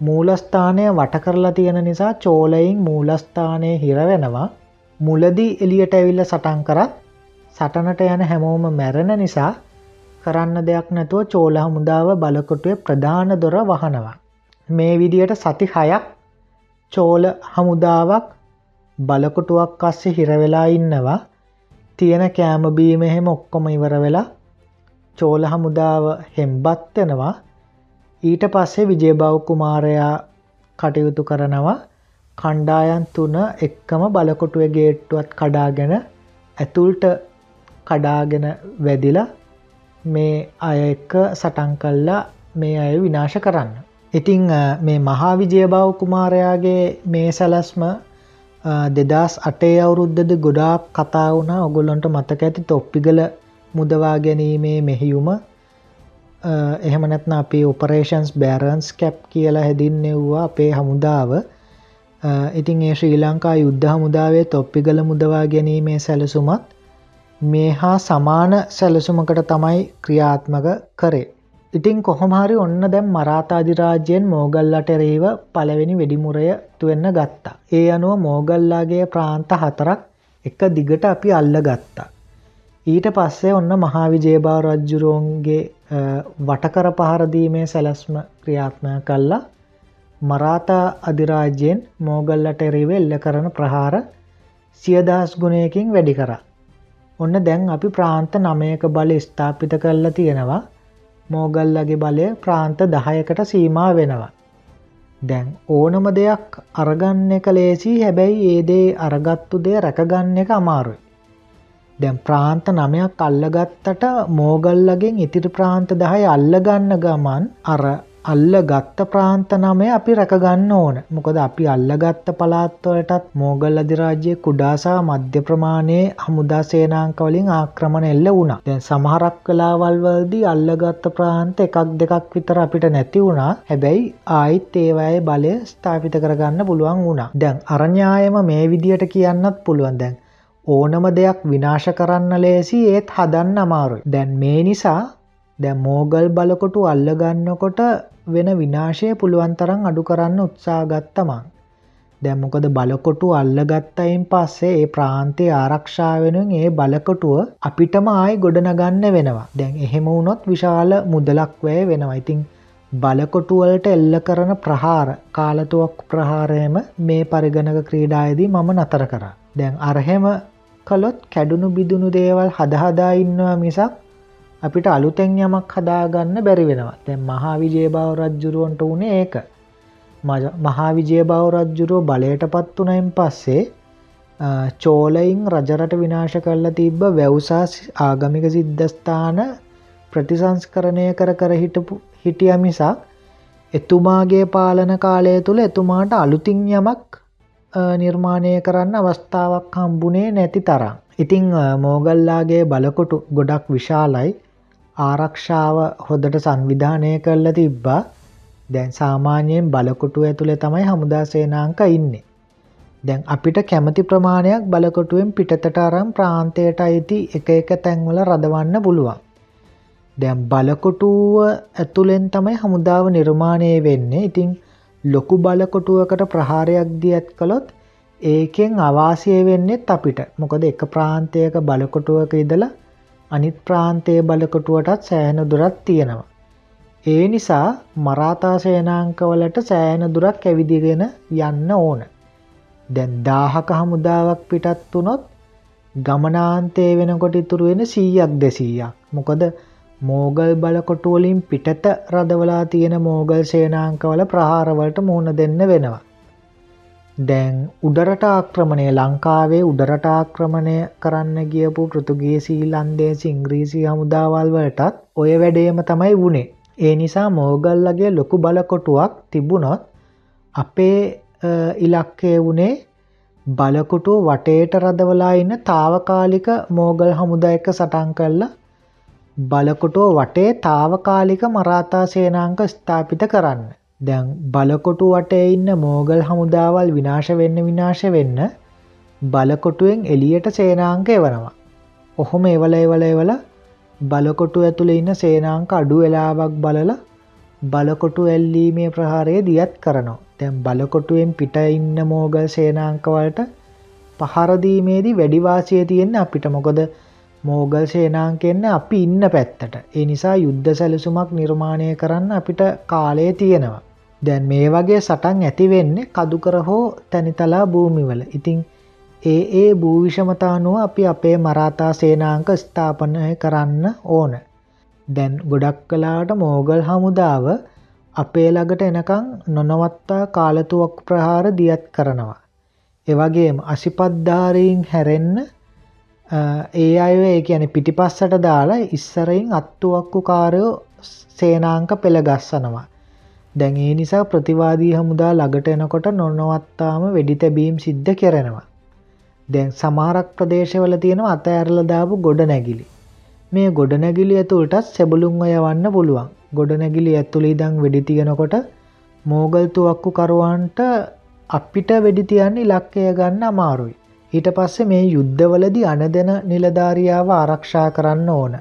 මූලස්ථානය වට කරලා තියෙන නිසා චෝලයින් මූලස්ථානය හිරවෙනවා මුලදී එලියට ඇවිල්ල සටන් කරත් සටනට යන හැමෝම මැරෙන නිසා කරන්න දෙයක් නැතුව චෝල හමුදාව බලකොටුවේ ප්‍රධාන දොර වහනවා. මේ විදියට සති හයක් චෝල හමුදාවක් බලකොටුවක් අස්සේ හිරවෙලා ඉන්නවා. තියෙන කෑමබීම එහෙම ඔක්කොම ඉවර වෙලා චෝල හමුදාව හෙම්බත්වෙනවා ඊට පස්සේ විජයබව් කුමාරයා කටයුතු කරනවා. කණ්ඩායන් තුන එක්කම බලකොටුව ගේට්ටුවත් කඩාගෙන ඇතුල්ට කඩාගෙන වැදිලා මේ අය එක්ක සටන් කල්ලා මේ අය විනාශ කරන්න. ඉතිං මේ මහා විජයබව කුමාරයාගේ මේ සැලස්ම දෙදස් අටේ අවුරුද්ධද ගොඩාක් කතා වුණ. ඔගොල්ලොන්ට මතක ඇති තොප්පිගල මුදවා ගැනීමේ මෙහියුම. එහෙමනැත්න අපේ ඔපරේෂන්ස් බෑරන්ස් කැප් කියලා හැදින්නෙව්වා අපේ හමුදාව. ඉතින් ඒ ශ්‍රී ලංකා යුද්ධ හමුදාවේ තොප්පිගල මුදවා ගැනීමේ සැලසුමත් මේ හා සමාන සැලසුමකට තමයි ක්‍රියාත්මක කරේ. ඉතිං කොහොමහරි ඔන්න දැම් මරාතාධිරාජයෙන් මෝගල්ලට එරේව පළවෙනි වෙඩිමුරය තුවෙන්න ගත්තා. ඒ අනුව මෝගල්ලාගේ ප්‍රාන්ත හතරක් එක දිගට අපි අල්ල ගත්තා. ඊට පස්සේ ඔන්න මහාවිජේභා රජ්ජුරුවන්ගේ වටකර පහරදීමේ සැලස්ම ක්‍රියාත්මය කල්ලා මරාතා අධිරාජයෙන් මෝගල්ලට එරේව එල්ල කරන ප්‍රහාර සියදහස් ගුණයකින් වැඩි කරා. ඔන්න දැන් අපි ප්‍රාන්ත නමයක බල ස්ථාපිත කරලා තියෙනවා මෝගල්ලගේ බලය ප්‍රාන්ත දහයකට සීමා වෙනවා. දැන් ඕනම දෙයක් අරගන්න එක ලේසි හැබැයි ඒදේ අරගත්තු දේ රැකගන්න එක අමාරුයි. දැන් ප්‍රාන්ත නමයක් අල්ලගත්තට මෝගල්ලගෙන් ඉතිරි ප්‍රාන්ත දහය අල්ලගන්න ගමන් අර අල්ල ගත්ත ප්‍රාන්ත නමය අපි රැකගන්න ඕන. මොකද අපි අල්ලගත්ත පලාත්වලටත් මෝගල් අධිරාජ්‍යය කුඩාසා මධ්‍ය ප්‍රමාණයේ හමුදා සේනාංකවලින් ආක්‍රමණ එල්ල වුණා. දැන් සමහරක් කලාවල්වල්දී අල්ලගත්ත ප්‍රාන්ත එකක් දෙකක් විතර අපිට නැති වුණා. හැබැයි ආයිත් ඒවයේ බලය ස්ථාපිත කරගන්න පුළුවන් වුණා. දැන් අරඥායම මේ විදියට කියන්නත් පුළුවන්. දැන් ඕනම දෙයක් විනාශ කරන්න ලේසි ඒත් හදන්න අමාරුයි. දැන් මේ නිසා දැ මෝගල් බලකොටු අල්ලගන්නකොට වෙන විනාශය පුළුවන් තරම් අඩු කරන්න උත්සාගත්තමං. දැම්මොකද බලකොටු අල්ලගත්තයින් පස්සේ ඒ ප්‍රාන්තය ආරක්ෂාවෙනුවෙන් ඒ බලකොටුව අපිටම ආයි ගොඩනගන්න වෙනවා දැන් එහෙම වුණොත් විශාල මුදලක් වැය වෙනවා ඉතිං බලකොටුවලට එල්ල කරන ප්‍රහාර කාලතුවක් ප්‍රහාරයම මේ පරිගණක ක්‍රීඩායදී මම නතර කර. දැන් අරහෙම කළොත් කැඩුණු බිදුණු දේවල් හදහදා ඉන්නවා මිසක් අපිට අලුතෙන් යමක් හදාගන්න බැරි වෙනවා. තැන් මහා විජයභාව රජ්ජුරුවන්ට වනේ ඒක. මහා විජයභාව රජ්ජුරුව බලයට පත් වනයින් පස්සේ චෝලයින් රජරට විනාශ කරලා තිබ්බ වැවසා ආගමික සිද්ධස්ථාන ප්‍රතිසංස්කරණය කර කර හිටපු හිටිය මිසක් එතුමාගේ පාලන කාලය තුළ එතුමාට අලුතින් යමක් නිර්මාණය කරන්න අවස්ථාවක් හම්බුණේ නැති තරම්. ඉතිං මෝගල්ලාගේ බලකොටු ගොඩක් විශාලයි. ආරක්ෂාව හොදට සංවිධානය කරල තිබ්බා දැන් සාමාන්‍යයෙන් බලකොටු ඇතුළේ තමයි හමුදා සේනාංක ඉන්නේ. දැන් අපිට කැමති ප්‍රමාණයක් බලකොටුවෙන් පිටතට අරම් ප්‍රාන්තයට අයිති එක එක තැන්වල රදවන්න පුළුවන්. දැම් බලකොටුව ඇතුළෙන් තමයි හමුදාව නිර්මාණය වෙන්නේ ඉතිං ලොකු බලකොටුවකට ප්‍රහාරයක් දී ඇත් කළොත් ඒකෙන් අවාසය වෙන්නෙත් අපිට මොකද එක ප්‍රාන්තයක බලකොටුවක ඉදලා අනිත් ප්‍රාන්තයේ බලකොටුවටත් සෑහන දුරත් තියෙනවා. ඒ නිසා මරාතා සේනාංකවලට සෑහන දුරක් ඇවිදිගෙන යන්න ඕන. දැන් දාහක හමුදාවක් පිටත් වනොත් ගමනාන්තය වෙනකොට ඉතුරු වෙන සීයක් දෙසීයක්. මොකද මෝගල් බලකොටුවලින් පිටත රදවලා තියෙන මෝගල් සේනාංකවල ප්‍රහාරවලට මුහුණ දෙන්න වෙනවා. දැන් උඩරට ආක්‍රමණය ලංකාවේ උඩරට ආක්‍රමණය කරන්න ගියපු පෘතුගේ සීලන්දේ සිංග්‍රීසි හමුදාවල් වලටත් ඔය වැඩේම තමයි වුණේ. ඒ නිසා මෝගල්ලගේ ලොකු බලකොටුවක් තිබුණොත් අපේ ඉලක්කය වුණේ බලකොටුව වටේට රදවලා ඉන්න තාවකාලික මෝගල් හමුද එක සටන් කරලා බලකොටුව වටේ තාවකාලික මරාතා සේනාංක ස්ථාපිත කරන්න. දැන් බලකොටු වටේ ඉන්න මෝගල් හමුදාවල් විනාශ වෙන්න විනාශ වෙන්න බලකොටුවෙන් එලියට සේනාංක එවනවා. ඔහොම එවල එවල එවල බලකොටු ඇතුළ ඉන්න සේනාංක අඩු වෙලාවක් බලල බලකොටු ඇල්ලීමේ ප්‍රහාරය දියත් කරනවා. තැන් බලකොටුවෙන් පිට ඉන්න මෝගල් සේනාංකවලට පහරදීමේදී වැඩිවාසිය තියෙන්න අපිට මොකොද මෝගල් සේනාංකෙන්න අපි ඉන්න පැත්තට. ඒ නිසා යුද්ධ සැලසුමක් නිර්මාණය කරන්න අපිට කාලය තියෙනවා. දැන් මේ වගේ සටන් ඇතිවෙන්නේ කදුකර හෝ තැනිතලා භූමිවල ඉතිං ඒ ඒ භූවිෂමතානුව අපි අපේ මරාතා සේනාංක ස්ථාපනය කරන්න ඕන දැන් ගොඩක් කලාට මෝගල් හමුදාව අපේ ළඟට එනකං නොනවත්තා කාලතුවක් ප්‍රහාර දියත් කරනවා. එවගේම අසිපද්ධාරීන් හැරෙන්න ඒ අය ඒ කියන පිටිපස්සට දාලා ඉස්සරයින් අත්තුවක්කු කාරයෝ සේනාංක පෙළගස්සනවා. දැන් ඒ නිසා ප්‍රතිවාදී හමුදා ළඟට එනකොට නොනවත්තාම වෙඩි තැබීම් සිද්ධ කරනවා. දැන් සමහරක් ප්‍රදේශවල තියෙනවා අත ඇරලදාපු ගොඩ නැගිලි. මේ ගොඩනැගිලි ඇතුළටත් සෙබළුන් යවන්න පුළුවන් ගොඩනැගිලි ඇතුළි ඉදං වෙඩි තියෙනකොට මෝගල්තුවක්කු කරුවන්ට අපිට වෙඩිතියන්න ඉලක්කය ගන්න අමාරුයි. ඊට පස්සේ මේ යුද්ධවලදි අන දෙන නිලධාරියාව ආරක්ෂා කරන්න ඕන.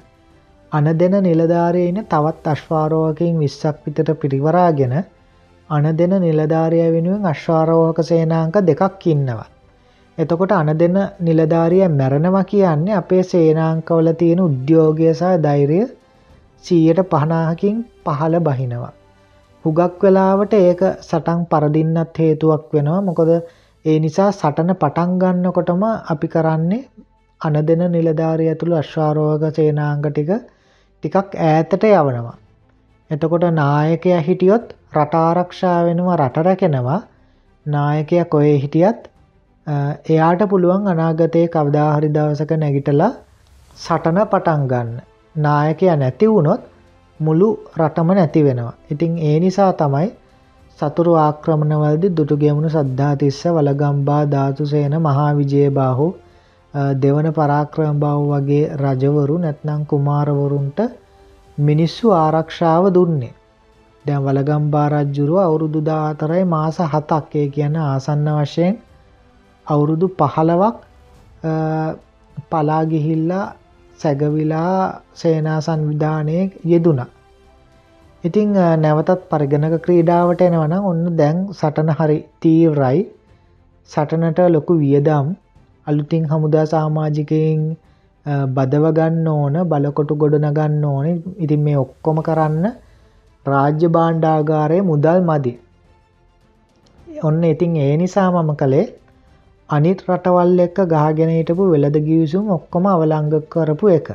අන දෙන නිලධාරයන තවත් අශ්වාරෝවකින් විස්සක් විතට පිරිවරාගෙන අන දෙන නිලධාරය වෙනුවෙන් අශ්වාරෝහක සේනාංක දෙකක් ඉන්නවා. එතකොට අන දෙන නිලධාරිය මැරණවා කියන්නේ අපේ සේනාංකවල තියෙන උද්‍යෝගය සහ ධෛරය සීයට පහනාහකින් පහළ බහිනවා. හුගක් වෙලාවට ඒක සටන් පරදින්නත් හේතුවක් වෙනවා මොකොද ඒ නිසා සටන පටන් ගන්නකොටම අපි කරන්නේ අන දෙන නිලධාරය ඇතුළු අශ්වාරෝග සේනාංග ටික ටිකක් ඈතට යවනවා. එතකොට නායකය හිටියොත් රටාරක්ෂා වෙනවා රටරැකෙනවා නායකය කොයේ හිටියත් එයාට පුළුවන් අනාගතයේ කවදාහරි දවසක නැගිටලා සටන පටන් ගන්න. නායකය නැති වුණොත් මුළු රටම නැති වෙනවා. ඉතින් ඒ නිසා තමයි සතුරු ආක්‍රමණවලදි දුටුගෙමුණු සද්ධාතිස්ස වලගම්බා ධාතුසේන මහා විජයබාහු දෙවන පරාක්‍රම බව වගේ රජවරු නැත්නම් කුමාරවරුන්ට මිනිස්සු ආරක්ෂාව දුන්නේ. දැන් වලගම්බා රජ්ජුරුව අවුරුදු දාතරයි මාස හතක් ඒ කියන ආසන්න වශයෙන් අවුරුදු පහළවක් පලාගිහිල්ලා සැගවිලා සේනා සංවිධානය යෙදුනා. ඉතිං නැවතත් පරිගණක ක්‍රීඩාවට එනවන ඔන්න දැන් සටන හරි තීවරයි සටනට ලොකු වියදම් අලුතින් හමුදා සාමාජිකයෙන් බදවගන්න ඕන බලකොටු ගොඩනගන්න ඕන ඉතින් මේ ඔක්කොම කරන්න රාජ්‍ය බාණ්ඩාගාරය මුදල් මදි. ඔන්න ඉතින් ඒ නිසා මම කළේ අනිත් රටවල් එක්ක ගහගෙන හිටපු වෙළඳ ගිවිසුම් ඔක්කොම අවලංග කරපු එක.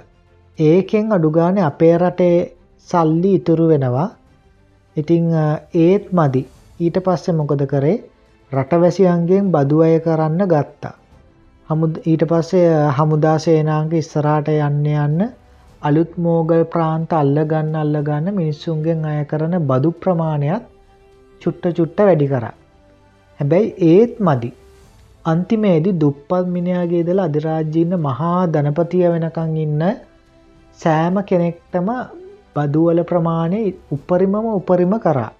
ඒකෙන් අඩුගානේ අපේ රටේ සල්ලි ඉතුරු වෙනවා. ඉතිං ඒත් මදි. ඊට පස්සේ මොකද කරේ රටවැසියන්ගෙන් බදු අය කරන්න ගත්තා. ඊට පස්සේ හමුදා සේනාංග ඉස්සරාට යන්න යන්න අලුත් මෝගල් ප්‍රාන්ත අල්ලගන්න අල්ලගන්න මිනිස්සුන්ගෙන් අය කරන බදු ප්‍රමාණයක් චුට්ට චුට්ට වැඩි කරා. හැබැයි ඒත් මදි අන්තිමේදි දුප්පත් මිනිාගේ දල අධිරාජ්‍යන්න මහා ධනපතිය වෙනකං ඉන්න සෑම කෙනෙක්ටම බදුවල ප්‍රමාණය උපරිමම උපරිම කරා.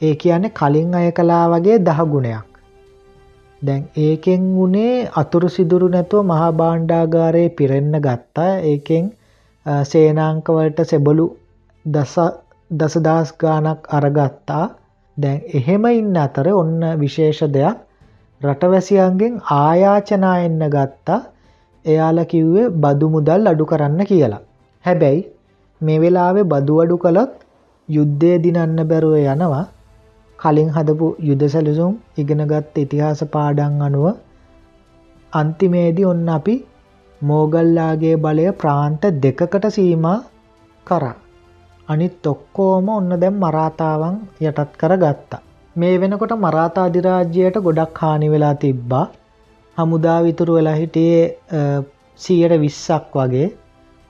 ඒ කියන්නේ කලින් අය කලා වගේ දහගුණයක්. දැන් ඒකෙන් වුණේ අතුරු සිදුරු නැතුව මහා බාණ්ඩාගාරයේ පිරෙන්න ගත්තා. ඒකෙන් සේනාංකවලට සෙබලු දසදස් ගානක් අරගත්තා. දැන් එහෙම ඉන්න අතර ඔන්න විශේෂ දෙයක්. රටවැසියන්ගෙන් ආයාචනා එන්න ගත්තා. එයාල කිව්වේ බදු මුදල් අඩු කරන්න කියලා. හැබැයි මේ වෙලාවේ බදු අඩු කළොත් යුද්ධය දිනන්න බැරුව යනවා. කලින් හදපු යුද සැලසුම් ඉගෙනගත් ඉතිහාස පාඩන් අනුව අන්තිමේදී ඔන්න අපි මෝගල්ලාගේ බලය ප්‍රාන්ත දෙකකට සීමා කරා. අනිත් ඔක්කෝම ඔන්න දැම් මරාතාවන් යටත් කර ගත්තා. මේ වෙනකොට මරාතා අධිරාජ්‍යයට ගොඩක් හානි වෙලා තිබ්බා හමුදා විතුරු වෙලා හිටියේ සීයට විස්සක් වගේ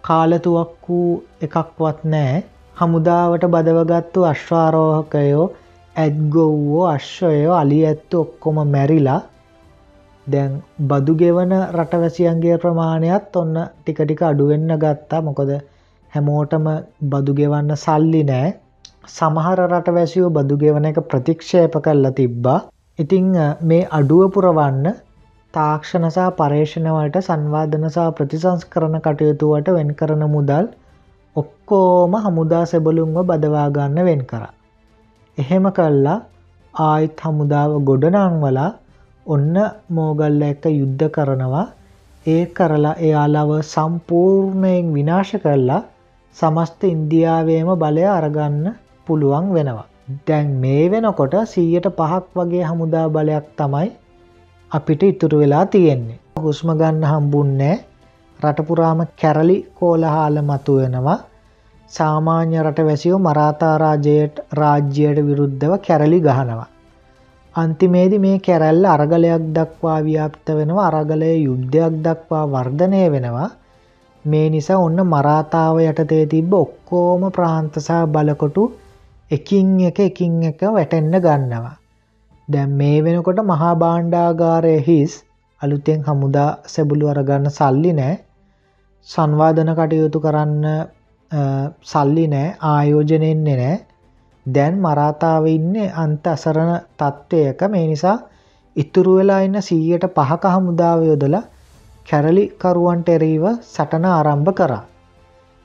කාලතුවක් වූ එකක්වත් නෑ හමුදාවට බදවගත්තු අශ්වාරෝහකයෝ ඇත්ගොව්වෝ අශ්වයෝ අලි ඇත්තු ඔක්කොම මැරිලා දැන් බදු ගෙවන රටවැසියන්ගේ ප්‍රමාණයත් ඔන්න ටිකටික අඩුවෙන්න ගත්තා. මොකොද හැමෝටම බදු ගෙවන්න සල්ලි නෑ. සමහර රටවැසියෝ බදු ගෙවන එක ප්‍රතික්ෂේප කල්ලා තිබ්බා. ඉතිං මේ අඩුව පුරවන්න තාක්ෂණසා පර්ේෂණවලට සංවාධනසා ප්‍රතිසංස් කරන කටයුතුවට වෙන් කරන මුදල් ඔක්කෝම හමුදා සෙබලුන්ව බදවාගන්න වෙන් කර. එහෙම කල්ලා ආයිත් හමුදාව ගොඩනංවලා ඔන්න මෝගල්ල එක යුද්ධ කරනවා. ඒ කරලා එයාලව සම්පූර්ණයෙන් විනාශ කරලා සමස්ත ඉන්දියාවේම බලය අරගන්න පුළුවන් වෙනවා. දැන් මේ වෙනකොට සීයට පහක් වගේ හමුදා බලයක් තමයි අපිට ඉතුරු වෙලා තියෙන්නේ. හුස්ම ගන්න හම්බුන්නෑ රටපුරාම කැරලි කෝලහාල මතු වෙනවා සාමාන්‍ය රට වැසියෝ මරාතාරාජයට රාජ්‍යයට විරුද්ධව කැරලි ගහනවා. අන්තිමේදි මේ කැරැල්ල අරගලයක් දක්වා ව්‍යාප්ත වෙනවා අරගලය යුද්ධයක් දක්වා වර්ධනය වෙනවා මේ නිසා ඔන්න මරාතාව යටතේ තිබ්බ ඔක්කෝම ප්‍රාන්තසා බලකොටු එකින් එක එකින් එක වැටෙන්න ගන්නවා. දැන් මේ වෙනකොට මහා බාණ්ඩාගාරය හිස් අලුතෙන් හමුදා සැබුලු අරගන්න සල්ලි නෑ සංවාධන කටයුතු කරන්න සල්ලි නෑ ආයෝජනෙන්නේ නෑ. දැන් මරාතාව ඉන්න අන්ත අසරණ තත්ත්වයක. මේ නිසා ඉතුරු වෙලා ඉන්න සීයට පහක හමුදාව යොදල කැරලිකරුවන්ට එරීව සටන ආරම්භ කරා.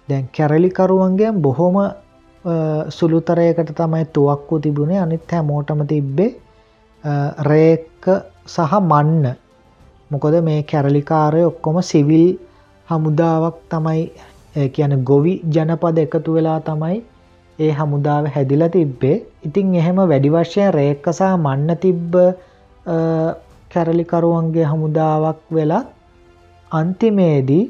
දැන් කැරලිකරුවන්ගේ බොහොම සුළුතරයකට තමයි තුවක්කු තිබුණේ. අනිත් හැමෝටම තිබ්බේ රේක සහ මන්න. මොකොද මේ කැරලිකාරය ඔක්කොම සිවිල් හමුදාවක් තමයි කියන ගොවි ජනපද එකතු වෙලා තමයි ඒ හමුදාව හැදිල තිබ්බේ. ඉතිං එහෙම වැඩි වශයෙන් රේක්කසා මන්න තිබ්බ කැරලිකරුවන්ගේ හමුදාවක් වෙලා අන්තිමේදී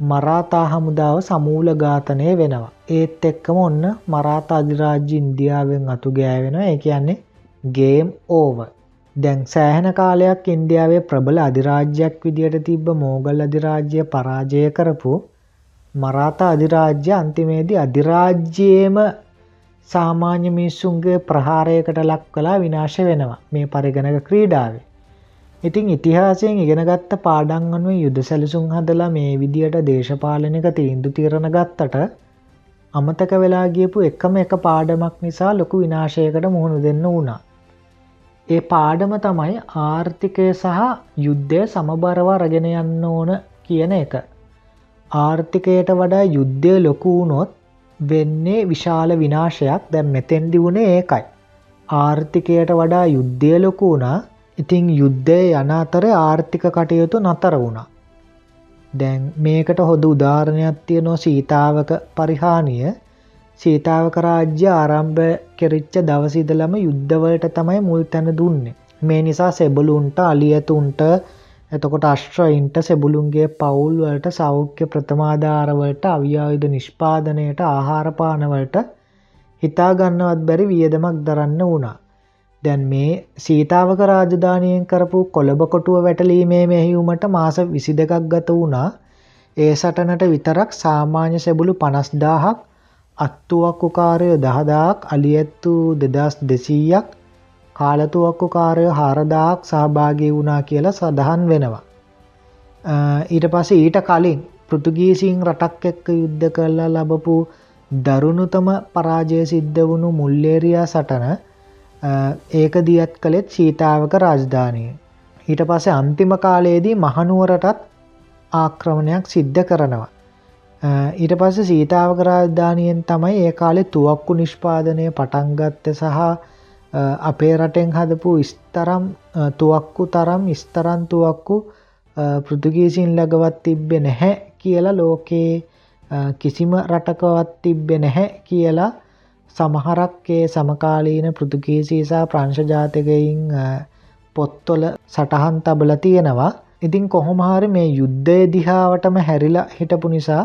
මරාතා හමුදාව සමූල ඝාතනය වෙනවා. ඒත් එක්කම ඔන්න මරාතා අධිරාජ්‍ය ඉන්දියාවෙන් අතු ගෑවෙන ඒ කියන්නේ ගේම් ඕව දැන් සෑහෙන කාලයක් ඉන්දියාවේ ප්‍රබල අධිරාජ්‍යයක් විදියට තිබ්බ මෝගල් අධිරාජ්‍ය පරාජය කරපු මරාතා අධිරාජ්‍ය අන්තිමේදී අධිරාජ්‍යයේම සාමාන්‍ය මිනිස්සුන්ගේ ප්‍රහාරයකට ලක් කලා විනාශ වෙනවා මේ පරිගණක ක්‍රීඩාවේ. ඉතිං ඉතිහාසයෙන් ඉගෙනගත්ත පාඩන් අනුව යුද සැලසුම් හදලා මේ විදියට දේශපාලනක තීන්දු තිරණ ගත්තට අමතක වෙලා ගියපු එකම එක පාඩමක් නිසා ලොකු විනාශයකට මුහුණු දෙන්න වුණා. ඒ පාඩම තමයි ආර්ථිකය සහ යුද්ධය සමබරව රගෙන යන්න ඕන කියන එක. ආර්ථිකයට වඩා යුද්ධය ලොකුවුණොත් වෙන්නේ විශාල විනාශයක් දැන් මෙතැන්දි වුණේ ඒකයි. ආර්ථිකයට වඩා යුද්ධය ලොකු වුණා ඉතිං යුද්ධය යන අතර ආර්ථික කටයුතු නතර වුණා. දැන් මේකට හොඳ උදාරණයක් තියනෝ සීතාවක පරිහානිය සීතාවක රාජ්‍ය ආරම්භ කෙරිච්ච දවසිදලම යුද්ධවලට තමයි මුල් තැන දුන්නේ. මේ නිසා සෙබලුන්ට අලියතුන්ට එතකොට අශ්්‍රයින්ට සෙබුලුන්ගේ පවුල්වලට සෞඛ්‍ය ප්‍රථමාධාරවලට අවියායුධ නිෂ්පාදනයට ආහාරපානවලට හිතාගන්නවත් බැරි වියදමක් දරන්න වුණා. දැන් මේ සීතාවක රාජධානයෙන් කරපු කොළඹකොටුව වැටලීමේ මෙහිවුමට මාස විසි දෙකක් ගත වුණා ඒ සටනට විතරක් සාමාන්‍ය සැබුලු පනස්දාහක් අත්තුවක්කුකාරය දහදාක් අලියැත්තු දෙදස් දෙසීයක් කාලතුවක්කුකාරය හාරදාක් සහභාගී වුණා කියලා සඳහන් වෙනවා. ඊට පස ඊට කලින් පෘතුගීසින් රටක් එක්ක යුද්ධ කරලා ලබපු දරුණුතම පරාජය සිද්ධ වුණු මුල්ලේරයා සටන ඒක දියත් කළෙත් සීතාවක රාජධානය. ඊට පස්සේ අන්තිම කාලයේදී මහනුවරටත් ආක්‍රමණයක් සිද්ධ කරනවා. ඊට පස්ස සීතාවක රාජධානයෙන් තමයි ඒ කාලෙ තුවක්කු නිෂ්පාදනය පටන්ගත්ත සහ අපේ රටෙන් හදපු ස්තරම් තුවක්කු තරම් ස්තරන්තුවක්කු පෘතුගීසින් ලගවත් තිබ්බෙ නැහැ කියලා ලෝකයේ කිසිම රටකවත් තිබ්බෙ නැහැ කියලා සමහරක්කේ සමකාලීන පෘතුගීසීසා ප්‍රංශජාතකයින් පොත්තොල සටහන් තබල තියෙනවා. ඉතින් කොහොමහරි මේ යුද්ධය දිහාවටම හැරිලා හිටපු නිසා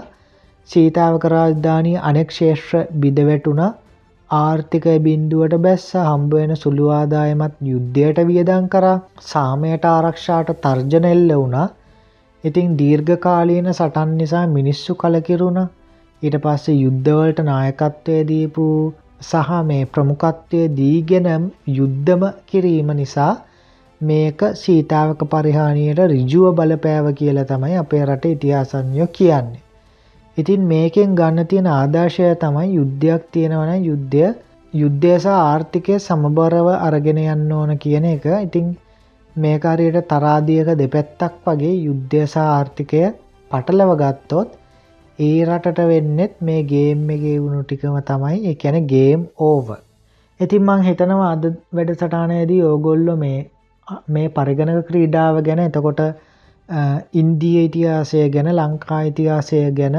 සීතාවක රාජධානී අනෙක් ශේෂ්‍ර බිදවැටුණ ආර්ථිකය බින්දුවට බැස්ස හම්බුවෙන සුළුවාදායමත් යුද්ධයට වියදන් කරා. සාමයට ආරක්ෂාට තර්ජන එල්ල වුණා. ඉතිං දීර්ඝකාලීන සටන් නිසා මිනිස්සු කලකිරුණ. ඊට පස්සේ යුද්ධවලට නායකත්වය දීපු සහ මේ ප්‍රමුකත්වය දීගෙනම් යුද්ධම කිරීම නිසා මේක සීතාවක පරිහානියට රිජුව බලපෑව කියල තමයි අපේ රට ඉතිහාසඥෝ කියන්නේ. ඉතින් මේකෙන් ගන්න තියෙන ආදර්ශය තමයි යුද්ධයක් තියෙනවන යුද්ධය. යුද්ධයස ආර්ථිකය සමබරව අරගෙන යන්න ඕන කියන එක. ඉතිං මේකාරයට තරාදියක දෙපැත්තක් වගේ යුද්ධයස ආර්ථිකය පටලව ගත්තොත් ඒ රටට වෙන්නෙත් මේ ගේම් එකේ වුණු ටිකම තමයි. එකැන ගේම් ඕව ඉතින් මං හිතනවා අද වැඩ සටානයේදී ඕගොල්ලො මේ මේ පරිගණක ක්‍රීඩාව ගැන එතකොට ඉන්දිය ඉතිහාසය ගැන ලංකා ඉතිහාසය ගැන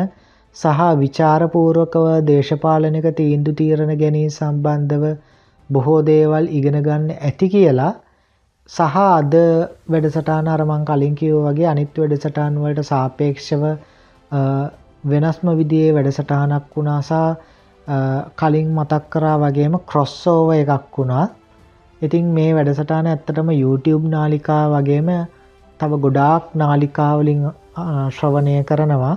සහ විචාරපූර්වකව දේශපාලනික තීන්දු තීරණ ගැනී සම්බන්ධව බොහෝ දේවල් ඉගෙන ගන්න ඇති කියලා සහ අද වැඩසටාන අරමං කලින් කිව් වගේ අනිත් වැඩසටාන් වලට සාපේක්ෂව වෙනස්ම විදියේ වැඩසටානක් වුණාසා කලින් මතක් කරා වගේම ක්‍රොස්සෝව එකක් වුණා. ඉතින් මේ වැඩසටාන ඇත්තටම YouTube නාලිකා වගේම තව ගොඩාක් නාලිකාවලින් ශ්‍රවණය කරනවා.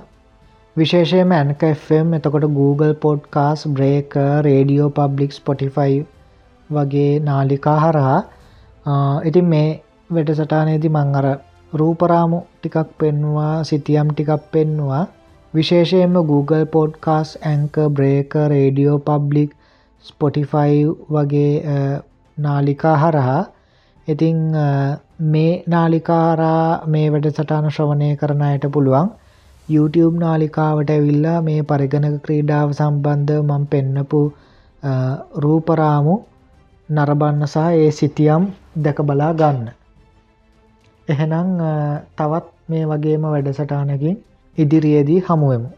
විශේෂයම ඇන්කFM එතකොට Google podcasts breaker radio public Spotify වගේ නාලිකා හරහා. ඉතින් මේ වැඩසටානේති මං අර රූපරාමු ටිකක් පෙන්වා සිතියම් ටිකක් පෙන්නවා. විශේෂයෙන්ම Google පොඩ්කාස් ඇංක බ්‍රේක රේඩියෝ පබ්ලික් ස්පොටිෆයි වගේ නාලිකා හරහා. ඉතිං මේ නාලිකාරා මේ වැඩසටාන ශ්‍රවණය කරන අයට පුළුවන්. YouTube නාලිකාවට ඇවිල්ලා මේ පරිගණක ක්‍රීඩාව සම්බන්ධ මං පෙන්නපු රූපරාමු නරබන්න සහ ඒ සිතියම් දැක බලා ගන්න. එහෙනම් තවත් මේ වගේම වැඩසටානකින් ඉදිරියේදී හමුවමු